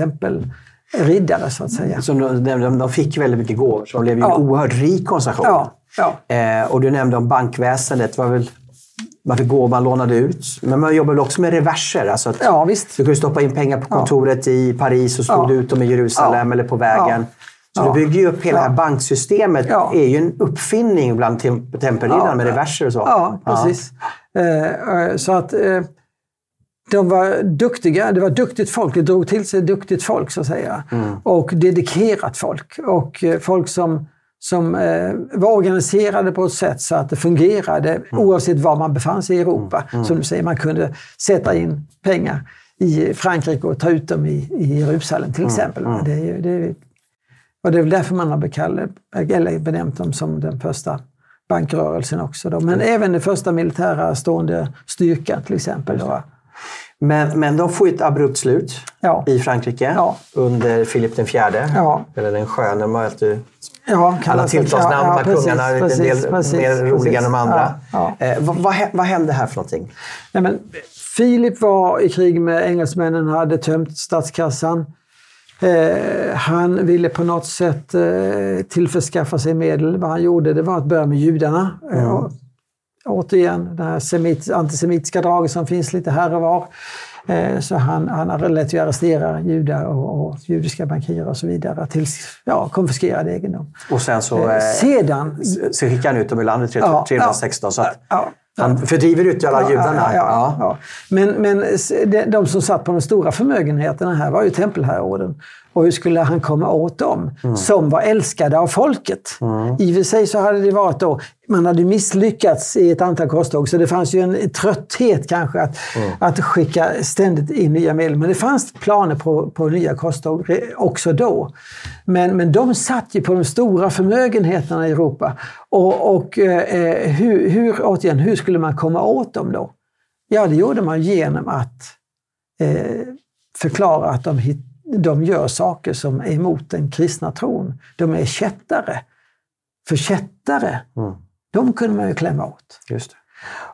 tempelriddare så att säga. Så de, de fick väldigt mycket gåvor, så de blev ju ja. en oerhört rik organisation. Ja. Ja. Eh, och du nämnde om bankväsendet. var väl man fick gå, man lånade ut. Men man jobbar väl också med reverser? Alltså att ja, visst. Du kunde stoppa in pengar på kontoret i Paris och slog ja. ut dem i Jerusalem eller på vägen. Så du bygger ju upp hela det här banksystemet. Ja. är ju en uppfinning bland tempelriddarna med reverser och så. Ja, precis. Eh, så att eh, de var duktiga. Det var duktigt folk. Det drog till sig duktigt folk, så att säga. Mm. Och dedikerat folk. Och eh, folk som som eh, var organiserade på ett sätt så att det fungerade mm. oavsett var man befann sig i Europa. Mm. mm. Som du säger, man kunde sätta in pengar i Frankrike och ta ut dem i, i Jerusalem till mm. exempel. Mm. Det, det, och det är väl därför man har bekallat, eller benämnt dem som den första bankrörelsen också. Då. Men även den första militära stående styrkan till exempel. Då. Men, men de får ett abrupt slut ja. i Frankrike ja. under Filip den fjärde. Ja. Eller den sköne. Har alltid ja, alla tilltalsnamn. Ja, kungarna en del precis, mer roliga precis. än de andra. Eh, vad, vad, vad, hände här för någonting? Nej, men, Filip var i krig med engelsmännen, hade tömt statskassan. Eh, han ville på något sätt eh, tillförskaffa sig medel. Vad han gjorde det var att börja med judarna. Mm återigen det här semit, antisemitiska draget som finns lite här och var. Eh, så han, han lät ju arrestera judar och, och judiska bankirer och så vidare till ja, konfiskerad egendom. Och sen så, eh, eh sedan, så skickar han ut dem ur landet 316. Ja, så att, ja, han fördriver ut alla ja, judarna. Ja, ja, Men, men de, som satt på de stora förmögenheterna här var ju tempelherrorden. Och hur skulle han komma åt dem? Mm. Som var älskade av folket. Mm. I och för sig så hade det varit då, man hade misslyckats i ett antal korståg, så det fanns ju en trötthet kanske att, mm. att skicka ständigt in nya medel. Men det fanns planer på, på nya korståg också då. Men, men de satt ju på de stora förmögenheterna i Europa. Och, och eh, hur, hur, återigen, hur skulle man komma åt dem då? Ja, det gjorde man genom att eh, förklara att de hit, de gör saker som är emot den kristna tron. De är kättare. För kättare, mm. de kunde man ju klämma åt. Just det.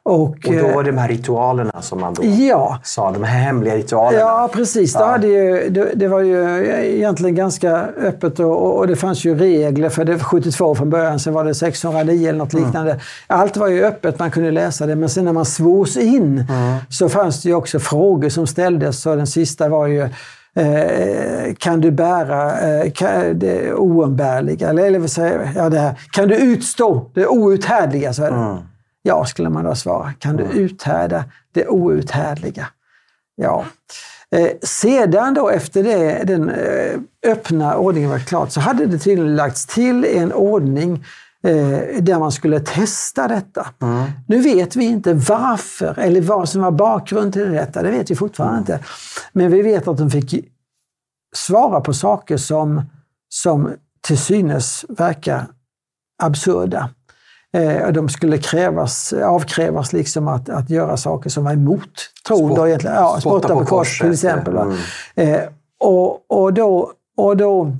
Och, och då var det de här ritualerna som man då ja, sa, de här hemliga ritualerna. Ja, precis. Ja. Det, ju, det, det, var ju egentligen ganska öppet och, och, det fanns ju regler för det 72 från början, sen var det 609 eller något mm. liknande. Mm. Allt var ju öppet, man kunde läsa det, men sen när man svors in mm. så fanns det ju också frågor som ställdes. Så den sista var ju Eh, kan du bära eh, det oumbärliga? Eller, eller säga, ja, det här, kan du utstå det outhärdliga? Så mm. Ja, skulle man då svara. Kan du uthärda det outhärdliga? Ja. Eh, sedan då efter det, den öppna ordningen var klart så hade det tydligen lagts till en ordning eh, där man skulle testa detta. Mm. Nu vet vi inte varför eller vad som var bakgrund till detta. Det vet vi fortfarande inte. Men vi vet att de fick svara på saker som, som till synes verkar absurda. Eh, de skulle krävas, avkrävas liksom att, att göra saker som var emot tron. Sport, då egentligen. Ja, spotta, på, på kors till exempel. Mm. Eh, och, och, då, och då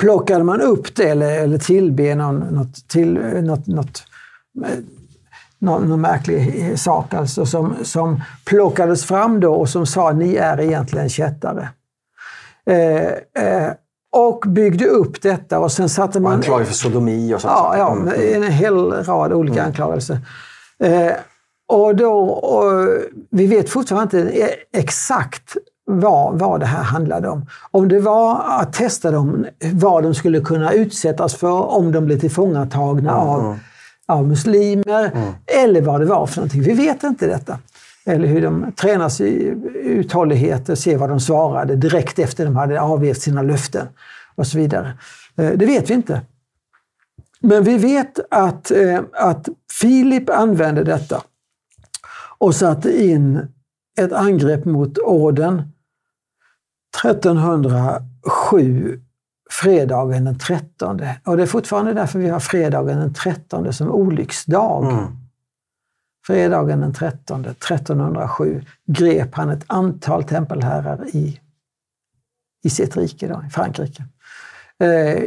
plockade man upp det eller, eller tillbe någon, något, till, något, något, någon, någon märklig sak alltså, som, som plockades fram då och som sa ni är egentligen kättare. Eh, eh, och byggde upp detta och sen satte man... Anklagade för sodomi och sånt. Ja, ja mm. en hel rad olika mm. anklagelser. Eh, och då, och vi vet fortfarande inte exakt vad, vad det här handlade om. Om det var att testa dem, vad de skulle kunna utsättas för om de blev tillfångatagna mm. av, av muslimer, mm. eller vad det var för någonting. Vi vet inte detta. Eller hur de tränas i uthållighet och ser vad de svarade direkt efter de hade avgett sina löften och så vidare. Eh, det vet vi inte. Men vi vet att, eh, att Filip använde detta och satte in ett angrepp mot orden 1307, fredagen den 13. Och det är fortfarande därför vi har fredagen den 13 som olycksdag. Mm. Fredagen den 13, 1307, grep han ett antal tempelherrar i, i sitt rike, då, i Frankrike. Eh,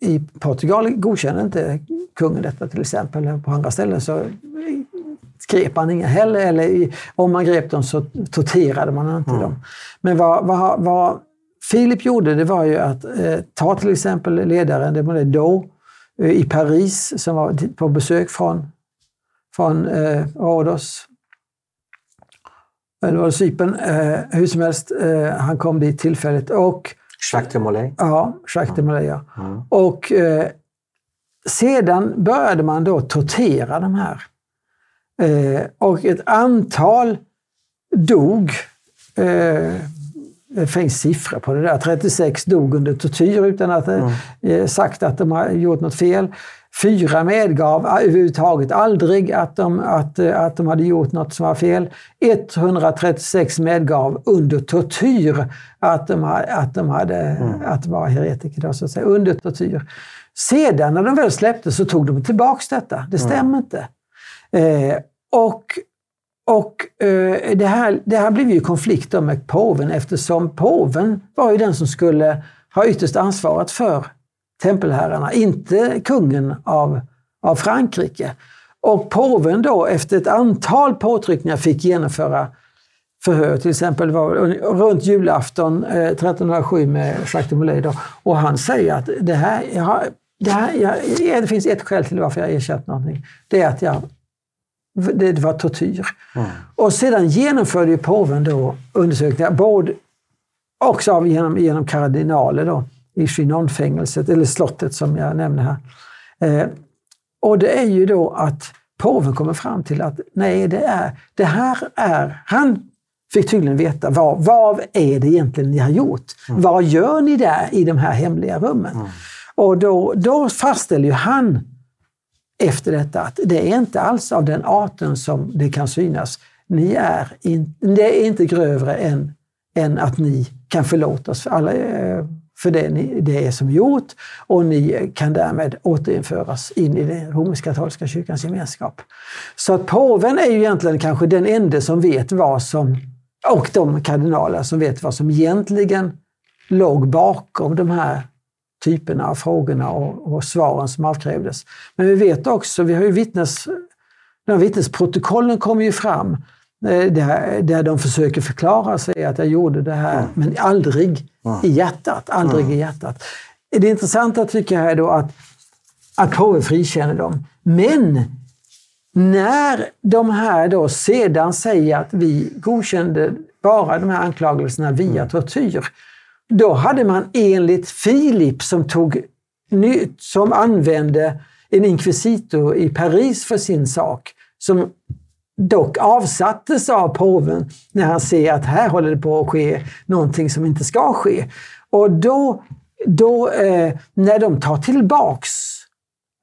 I Portugal godkände inte kungen detta till exempel. På andra ställen så grep han inga heller, eller om man grep dem så torterade man inte mm. dem. Men vad, vad, vad Filip gjorde det var ju att eh, ta till exempel ledaren, det var då, eh, i Paris som var på besök från, från eh, Rhodos, eller var det Cypern, eh, hur som helst, eh, han kom dit tillfälligt och Jacques de Molay. Ja, Jacques de Molay, ja. Mm. Och eh, sedan började man då tortera de här. Eh, och ett antal dog. Eh, det finns siffror på det där. 36 dog under tortyr utan att mm. eh, sagt att de har gjort något fel. Fyra medgav överhuvudtaget aldrig att de, att, eh, att de hade gjort något som var fel. 136 medgav under tortyr att de, att de hade, mm. att de var heretiker. Då, så att säga, under tortyr. Sedan när de väl släppte så tog de tillbaks detta. Det mm. stämmer mm. inte. Eh, och och eh, det, här, det här blev ju konflikt med påven eftersom påven var ju den som skulle ha ytterst ansvaret för tempelherrarna, inte kungen av, av Frankrike. Och påven då efter ett antal påtryckningar fick genomföra förhör, till exempel var, runt julafton eh, 1307 med Jacques de Molay. Då, och han säger att det här, jag, det, här jag, det finns ett skäl till varför jag erkänt någonting. Det är att jag det var tortyr. Mm. Och sedan genomförde ju påven då undersökningar, både också av, genom, genom kardinaler då, i Chinonfängelset, eller slottet som jag nämnde här. Eh, och det är ju då att påven kommer fram till att nej, det, är, det här är... Han fick tydligen veta vad, vad är det egentligen ni har gjort? Mm. Vad gör ni där i de här hemliga rummen? Mm. Och då, då fastställer ju han efter detta att det är inte alls av den arten som det kan synas. Ni är in, det är inte grövre än, än att ni kan förlåta oss för, alla, eh, för det, ni, det är som gjort och ni kan därmed återinföras in i den romersk-katolska kyrkans gemenskap. Så att påven är ju egentligen kanske den enda som vet vad som, och de kardinaler som vet vad som egentligen låg bakom de här typerna av frågorna och, och, svaren som avkrävdes. Men vi vet också, vi har ju vittnes, de vittnesprotokollen kommer ju fram eh, där, där de försöker förklara sig att jag gjorde det här, mm. men aldrig mm. i hjärtat. Aldrig mm. i hjärtat. Det intressanta tycker jag är då att, att påven frikänner dem. Men när de här då sedan säger att vi godkände bara de här anklagelserna via mm. tortyr, då hade man enligt Filip som, tog, som använde en inkvisitor i Paris för sin sak, som dock avsattes av påven när han ser att här håller det på att ske någonting som inte ska ske. Och då, då eh, när de tar tillbaks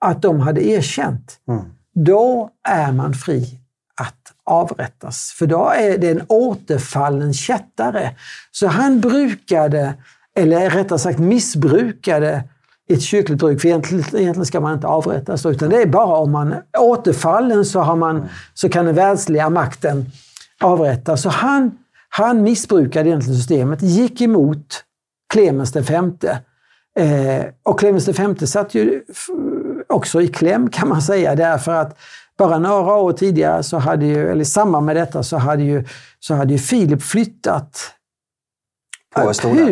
att de hade erkänt, Mm. då är man fri att avrättas. För då är det en återfallen kättare. Så han brukade, eller rättare sagt missbrukade, ett kyrkligt bruk. För egentligen, egentligen ska man inte avrättas, utan det är bara om man är återfallen så, har man, så kan den världsliga makten avrättas. Så han, han missbrukade egentligen systemet, gick emot Clemens V. Eh, och Clemens V satt ju också i kläm kan man säga därför att bara några år tidigare, så hade ju, eller i samband med detta, så hade ju, så hade ju Filip flyttat.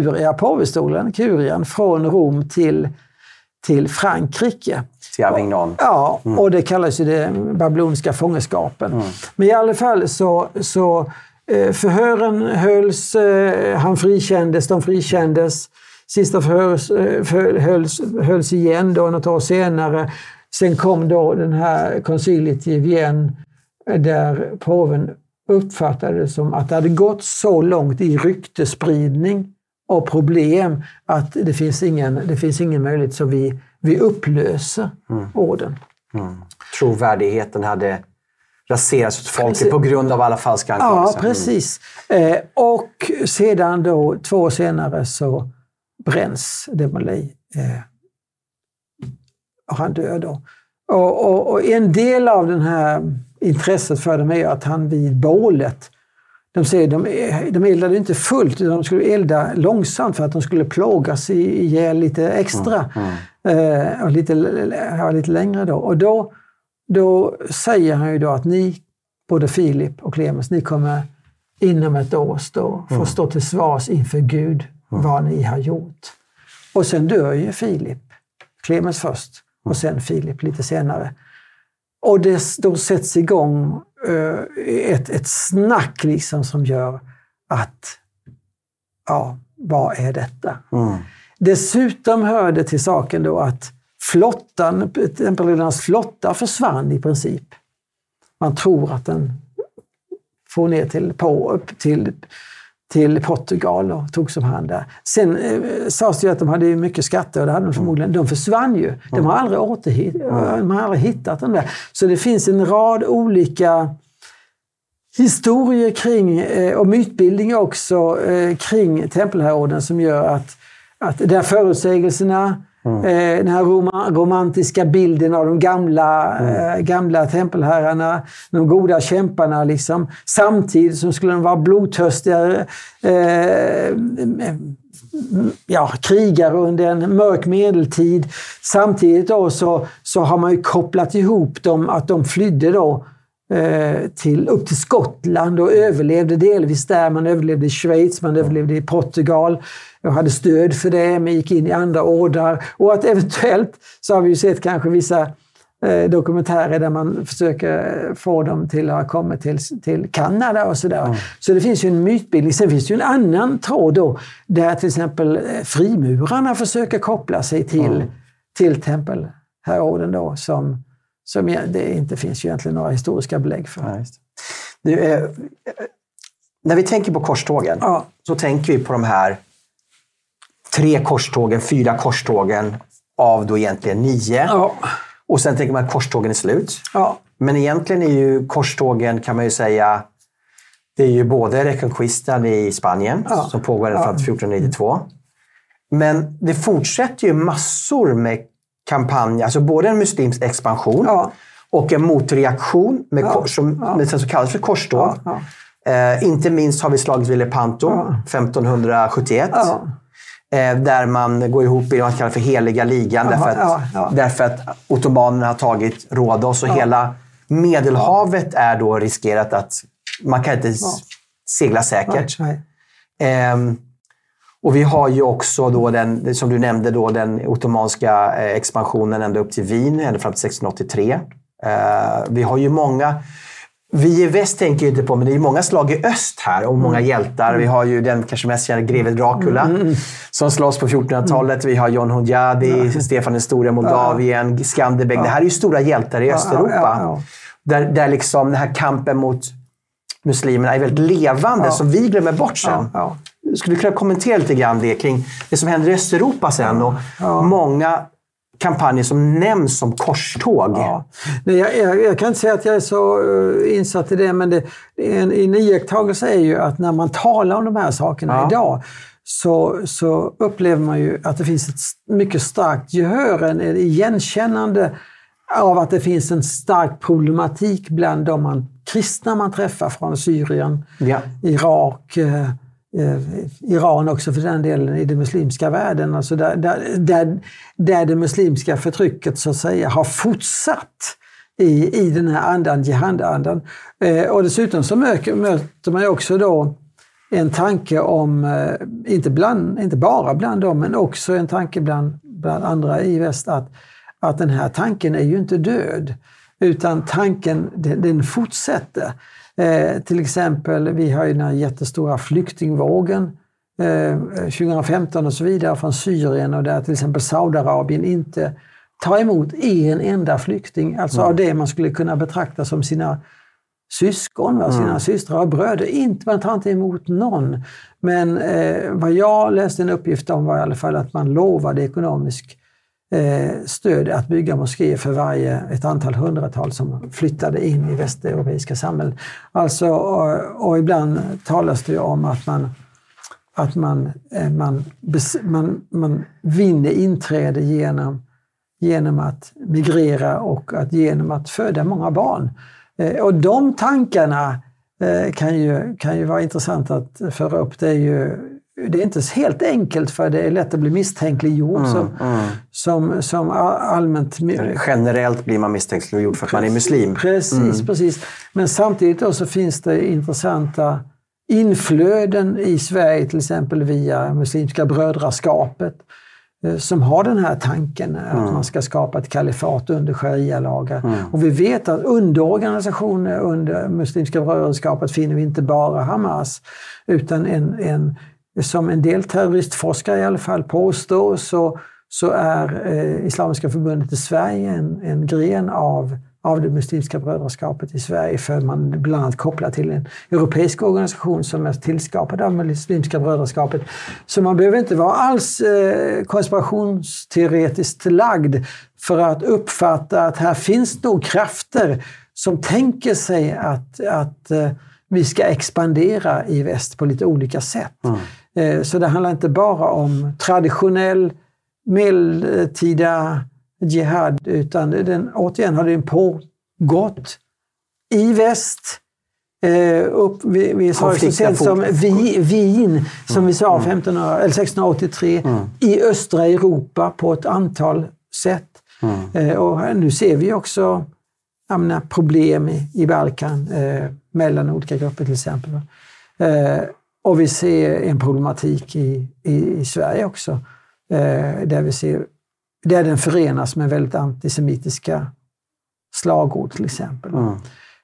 Kuria, påvestolen, kurian, från Rom till, till Frankrike. Till Avignon. Ja, och det kallas ju det babyloniska fångenskapen. Men i alla fall så, så eh, förhören hölls, eh, han frikändes, de frikändes. Sista förhörs, eh, hölls, hölls igen då något år senare. Sen kom då den här konciliet i Vienne där påven uppfattade det som att det hade gått så långt i ryktespridning och problem att det finns ingen, det finns ingen möjlighet så vi, vi upplöser orden. Trovärdigheten hade raserats hos folket på grund av alla falska Ja, anklagelser. precis. Eh, och sedan då, två år senare, så bränns Demolay. Eh, han dör då. Och, och, och en del av den här intresset för dem är att han vid bålet, de säger de, de eldade inte fullt, utan de skulle elda långsamt för att de skulle plågas i- ihjäl lite extra. Eh, och lite, ja, lite längre då. Och då, då säger han ju då att ni, både Filip och Clemens, ni kommer inom ett år stå, få stå till svars inför Gud vad ni har gjort. Och sen dör ju Filip. Clemens först och sen Filip lite senare. Och det, då sätts igång eh, ett, ett snack liksom som gör att, ja, vad är detta? Mm. Dessutom hör det till saken då att flottan, tempelriddarnas flotta försvann i princip. Man tror att den får ner till, på, upp till, till Portugal och togs om hand där. Sen eh, sades det ju att de hade mycket skatter och det hade de förmodligen. De försvann ju. De har aldrig, återhitt, de har aldrig hittat dem där. Så det finns en rad olika historier kring, eh, och mytbildning också, eh, kring tempelherrorden som gör att, att där förutsägelserna, eh, den här roma, romantiska bilden av de gamla, eh, gamla tempelherrarna, de goda kämparna, liksom, samtidigt som skulle de vara blodtörstiga eh, ja, krigare under en mörk medeltid. Samtidigt då så, så har man ju kopplat ihop dem, att de flydde då till, upp till Skottland och överlevde delvis där. Man överlevde i Schweiz, man överlevde i Portugal och hade stöd för det, men gick in i andra ordrar. Och att eventuellt så har vi ju sett kanske vissa eh, dokumentärer där man försöker få dem till att ha kommit till, till Kanada och sådär. Så det finns ju en mytbildning. Sen finns det ju en annan tråd då, där till exempel eh, frimurarna försöker koppla sig till, till tempelherrorden då, som, som det inte finns ju egentligen några historiska belägg för. Ja. Du, eh, när vi tänker på korstågen Ja. så tänker vi på de här tre korstågen, fyra korstågen av då egentligen nio. Ja, Och sen tänker man att korstågen är slut. ja, Men egentligen är ju korstågen, kan man ju säga, det är ju både Reconquistan i Spanien, Ja. som pågår ända fram till 1492. Men det fortsätter ju massor med kampanjer, alltså både en muslimsk expansion Ja. och en motreaktion med, Ja. som, Ja. med som kallas för korståg. Eh, inte minst har vi slaget vid Lepanto Ja. 1571. ja. Eh, där man går ihop i vad man kallar för heliga ligan. Därför, att, därför att ottomanerna har tagit Rhodos och hela Medelhavet är då riskerat att man kan inte segla säkert. Nej. Och vi har ju också då den, som du nämnde, då, den ottomanska eh, expansionen ända upp till Wien, ända fram till 1683. Eh, vi har ju många vi i väst tänker inte på, men det är många slag i öst här och många hjältar. Vi har ju den kanske mest kända greve Dracula som slåss på 1400-talet. Vi har John Hunyadi, Stefan den store Moldavien, Skanderbeg. Det här är ju stora hjältar i Östeuropa. ja, ja. Där, där liksom den här kampen mot muslimerna är väldigt levande, som vi glömmer bort sen. Ja, Skulle du kunna kommentera lite grann det kring det som händer i Östeuropa sen och många kampanjer som nämns som korståg. Ja. Nej, jag, jag, jag, kan inte säga att jag är så uh, insatt i det, men det, en, en iakttagelse är ju att när man talar om de här sakerna ja. idag så, så upplever man ju att det finns ett mycket starkt gehör, en, en igenkännande av att det finns en stark problematik bland de man, kristna man träffar från Syrien, ja. Irak, eh, Eh, Iran också för den delen, i den muslimska världen. Alltså där, där, där, där det muslimska förtrycket så att säga har fortsatt i, i den här andan, jihad-andan. Eh, och dessutom så möter, möter man ju också då en tanke om, eh, inte, bland, inte bara bland dem, men också en tanke bland, bland andra i väst att, att den här tanken är ju inte död. Utan tanken, den, den fortsätter. Eh, till exempel, vi har ju den här jättestora flyktingvågen eh, 2015 och så vidare från Syrien och där till exempel Saudiarabien inte tar emot en enda flykting, alltså mm. av det man skulle kunna betrakta som sina syskon, va? sina mm. systrar och bröder. Inte, man tar inte emot någon. Men eh, vad jag läste en uppgift om var i alla fall att man lovade ekonomisk Eh, stöd att bygga moskéer för varje, ett antal hundratal som flyttade in i västeuropeiska samhällen. Alltså, och, och ibland talas det om att man att man, eh, man, man, man vinner inträde genom, genom att migrera och att genom att föda många barn. Eh, och de tankarna kan ju, kan ju vara intressant att föra upp. Det är ju det är inte helt enkelt för det är lätt att bli misstänkliggjord mm, som, mm. Som, som allmänt... Generellt blir man misstänkliggjord för att man är muslim. Precis, mm. precis. Men samtidigt så finns det intressanta inflöden i Sverige, till exempel via Muslimska brödraskapet. Eh, som har den här tanken mm. att man ska skapa ett kalifat under sharia-lagar. Mm. Och vi vet att underorganisationer under Muslimska brödraskapet finner vi inte bara Hamas, utan en, en, som en del terroristforskare i alla fall påstår så, så är eh, Islamiska förbundet i Sverige en, en gren av av det muslimska brödraskapet i Sverige för man bland annat kopplar till en europeisk organisation som är tillskapad av muslimska brödraskapet. Så man behöver inte vara alls eh, konspirationsteoretiskt lagd för att uppfatta att här finns nog krafter som tänker sig att, att eh, vi ska expandera i väst på lite olika sätt. Mm. Eh, så det handlar inte bara om traditionell medeltida jihad, utan den, återigen har den pågått i väst. Eh, upp, vi, vi sa så sent som vi, Wien, som mm. vi sa 1500, mm. eller 1683, mm. i östra Europa på ett antal sätt. Mm. Eh, och nu ser vi också menar, problem i, i Balkan eh, mellan olika grupper till exempel. Eh, och vi ser en problematik i, i, i Sverige också, eh, där vi ser där den förenas med väldigt antisemitiska slagord till exempel. Mm.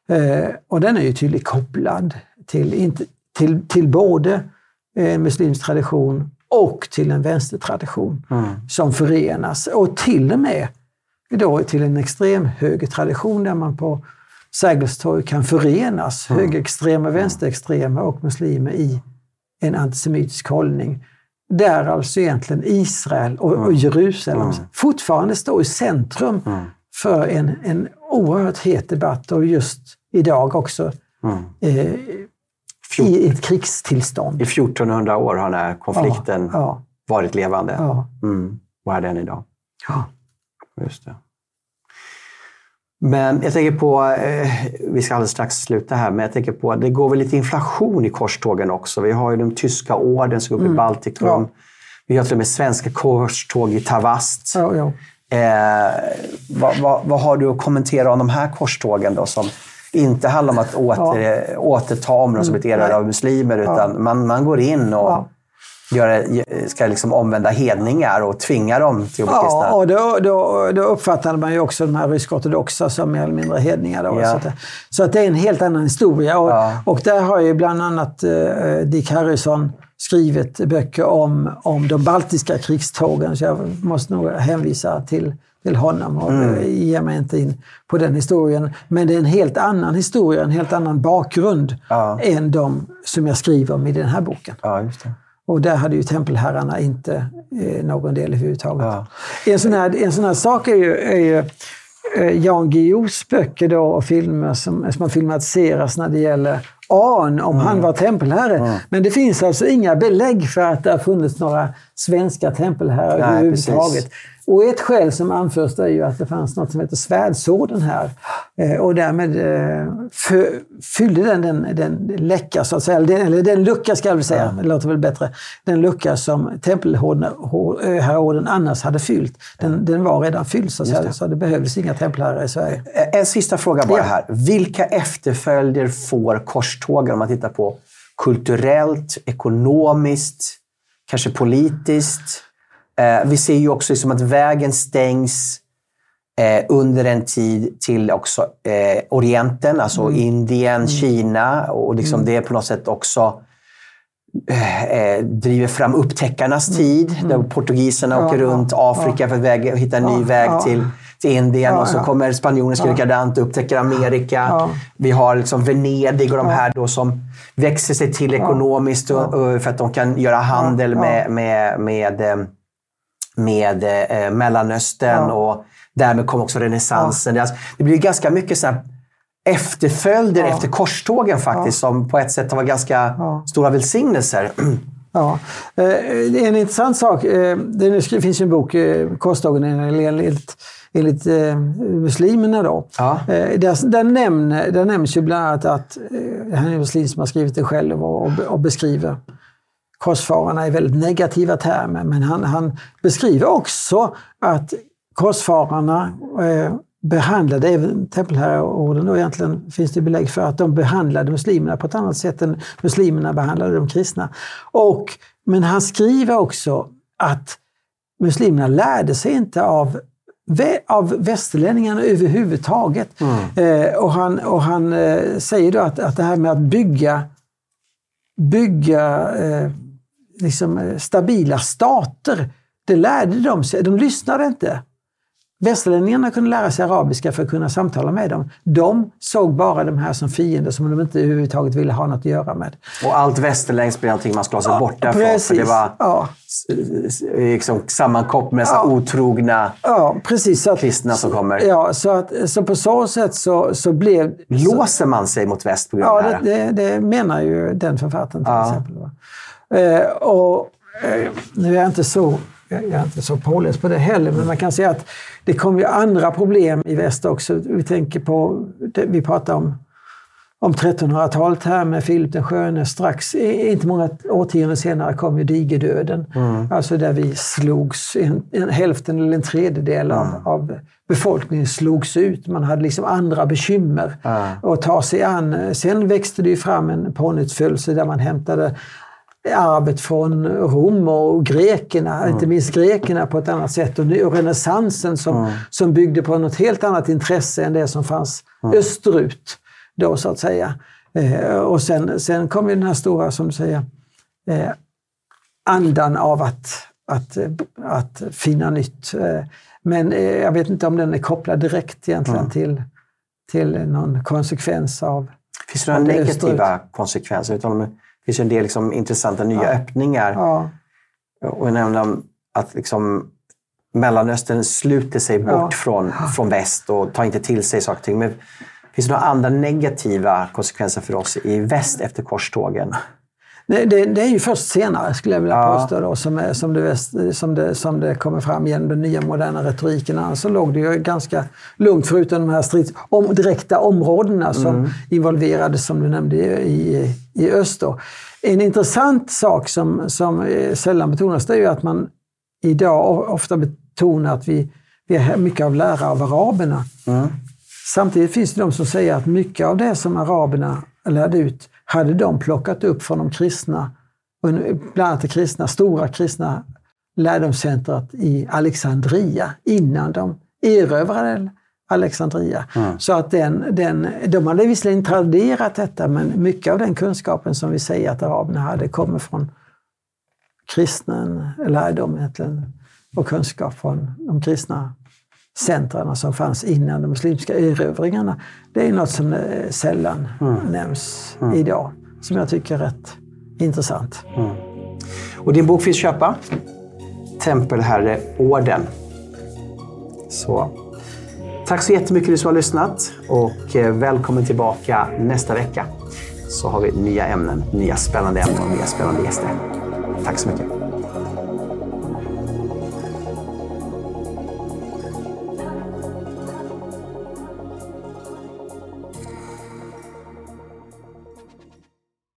Eh, och den är ju tydligt kopplad till, till, till både eh, muslimsk tradition och till en vänstertradition mm. som förenas. Och till och med då till en extrem högertradition där man på Sergels torg kan förenas, mm. högerextrema, vänsterextrema och muslimer i en antisemitisk hållning där alltså egentligen Israel och, och Jerusalem mm. fortfarande står i centrum mm. för en, en oerhört het debatt och just idag också mm. eh, i ett krigstillstånd. I 1400 år har den här konflikten ja, ja. varit levande. Ja. Mm. Och är den idag. Ja. Just det. Men jag tänker på, eh, vi ska alldeles strax sluta här, men jag tänker på, det går väl lite inflation i korstågen också. Vi har ju de tyska orden som går upp mm. i Baltikum. Ja. Vi har till och med svenska korståg i Tavast. Ja, ja. Eh, vad, vad, vad, har du att kommentera om de här korstågen då, som inte handlar om att åter, ja. återta områden som blivit erövrade av muslimer, utan man, man går in och göra, ska liksom omvända hedningar och tvinga dem till att bli kristna. Ja, och då, då, då uppfattade man ju också de här rysk-ortodoxa som mer eller mindre hedningar. Då, ja. så, att, så att det är en helt annan historia. Och, ja. och där har ju bland annat eh, Dick Harrison skrivit böcker om, om de baltiska krigstågen, så jag måste nog hänvisa till, till honom och mm. Eh, ge mig inte in på den historien. Men det är en helt annan historia, en helt annan bakgrund ja. än de som jag skriver om i den här boken. Ja, just det. Och där hade ju tempelherrarna inte eh, någon del överhuvudtaget. Ja. En, sån här, en sån här sak är ju, är ju eh, Jan Guillous böcker då och filmer som, som har filmatiserats när det gäller An, om mm. han var tempelherre. Mm. Men det finns alltså inga belägg för att det har funnits några svenska tempelherrar överhuvudtaget. Och ett skäl som anförs är ju att det fanns något som heter svärdsorden här. Eh, och därmed eh, fyllde den den, den läcka, så att säga, den, eller den lucka ska jag väl säga, det låter väl bättre, den lucka som tempelherreorden annars hade fyllt. Den, den var redan fylld, så, det. så det behövdes inga tempelherrar i Sverige. En sista fråga bara här. Vilka efterföljder får korstågen om man tittar på kulturellt, ekonomiskt, kanske politiskt? Eh, vi ser ju också liksom att vägen stängs eh, under en tid till också eh, Orienten, alltså mm. Indien, mm. Kina. Och liksom mm. det på något sätt också driver fram upptäckarnas mm. tid. Mm. Där portugiserna ja, åker runt ja, Afrika ja. för att väg, hitta en ny väg till, till Indien. och så kommer spanjorerna ja. likadant och upptäcker Amerika. Vi har liksom Venedig och de här då som växer sig till ekonomiskt och, och för att de kan göra handel med, med, med eh, med eh, Mellanöstern ja. och därmed kom också renässansen. Ja. Det blir ganska mycket så efterföljder ja. efter korstågen faktiskt som på ett sätt var ganska stora välsignelser. Ja. Eh, en intressant sak, eh, det finns ju en bok, eh, Korstågen enligt, enligt muslimerna. Då. Ja. Där, där, nämner, där nämns ju bland annat att, han är muslim som har skrivit det själv och, och beskriver korsfararna i väldigt negativa termer, men han, han beskriver också att korsfararna eh, behandlade, även tempelherreorden då egentligen, finns det belägg för att de behandlade muslimerna på ett annat sätt än muslimerna behandlade de kristna. Och, men han skriver också att muslimerna lärde sig inte av av västerlänningarna överhuvudtaget. Mm. Eh, och han, och han eh, säger då att, att det här med att bygga, bygga eh, liksom, eh, stabila stater. Det lärde de sig. De lyssnade inte. Västerlänningarna kunde lära sig arabiska för att kunna samtala med dem. De såg bara de här som fiender som de inte överhuvudtaget ville ha något att göra med. Och allt västerländskt blev någonting man skulle ha sig ja, borta från. För det var ja. liksom sammankopplat med ja. otrogna ja, precis, så att, kristna som kommer. Ja, så, att, så på så sätt så, så blev... Låser man sig mot väst på grund av det här? Ja, det, det, menar ju den författaren till exempel. Eh, och, eh, nu är jag inte så jag är inte så påläst på det heller, men man kan säga att det kom ju andra problem i väst också. Vi tänker på, vi pratar om, om 1300-talet här med Filip den sköne. Strax, inte många årtionden senare kom ju digerdöden. Mm. Alltså där vi slogs, en, en hälften eller en tredjedel av, mm. av befolkningen slogs ut. Man hade liksom andra bekymmer mm. att ta sig an. Sen växte det ju fram en pånyttfödelse där man hämtade arvet från Rom och grekerna, mm. inte minst grekerna på ett annat sätt. Och renässansen som, mm. som byggde på något helt annat intresse än det som fanns mm. österut. Då så att säga. Eh, och sen, sen kom ju den här stora, som du säger, eh, andan av att, att, att finna nytt. Eh, men eh, jag vet inte om den är kopplad direkt egentligen till, till någon konsekvens av Finns det några negativa konsekvenser? Utan finns en del liksom intressanta nya ja. öppningar. Ja. Och jag nämnde att liksom Mellanöstern sluter sig bort ja. från, från väst och tar inte till sig saker och ting. Men finns det några andra negativa konsekvenser för oss i väst efter korstågen? Det, det, det, är ju först senare, skulle jag vilja ja. påstå, då, som, är, som, det, som, det, som det kommer fram genom den nya moderna retoriken. Så alltså låg det ju ganska lugnt, förutom de här strids, om, direkta områdena som mm. involverades, som du nämnde, i, i öst. Då. En intressant sak som, som sällan betonas, det är ju att man idag ofta betonar att vi, vi är mycket av lära av araberna. Mm. Samtidigt finns det de som säger att mycket av det som araberna lärde ut hade de plockat upp från de kristna, bland annat det kristna, stora kristna lärdomscentret i Alexandria innan de erövrade Alexandria. Mm. Så att den, den, de hade visserligen traderat detta, men mycket av den kunskapen som vi säger att araberna hade kommer från kristen lärdom egentligen, och kunskap från de kristna centrarna som fanns innan de muslimska erövringarna. Det är något som eh, sällan mm. nämns mm. idag, som jag tycker är rätt intressant. Mm. Och din bok finns att köpa. Tempelherreorden. Så. Tack så jättemycket du som har lyssnat och eh, välkommen tillbaka nästa vecka. Så har vi nya ämnen, nya spännande ämnen och nya spännande gäster. Tack så mycket.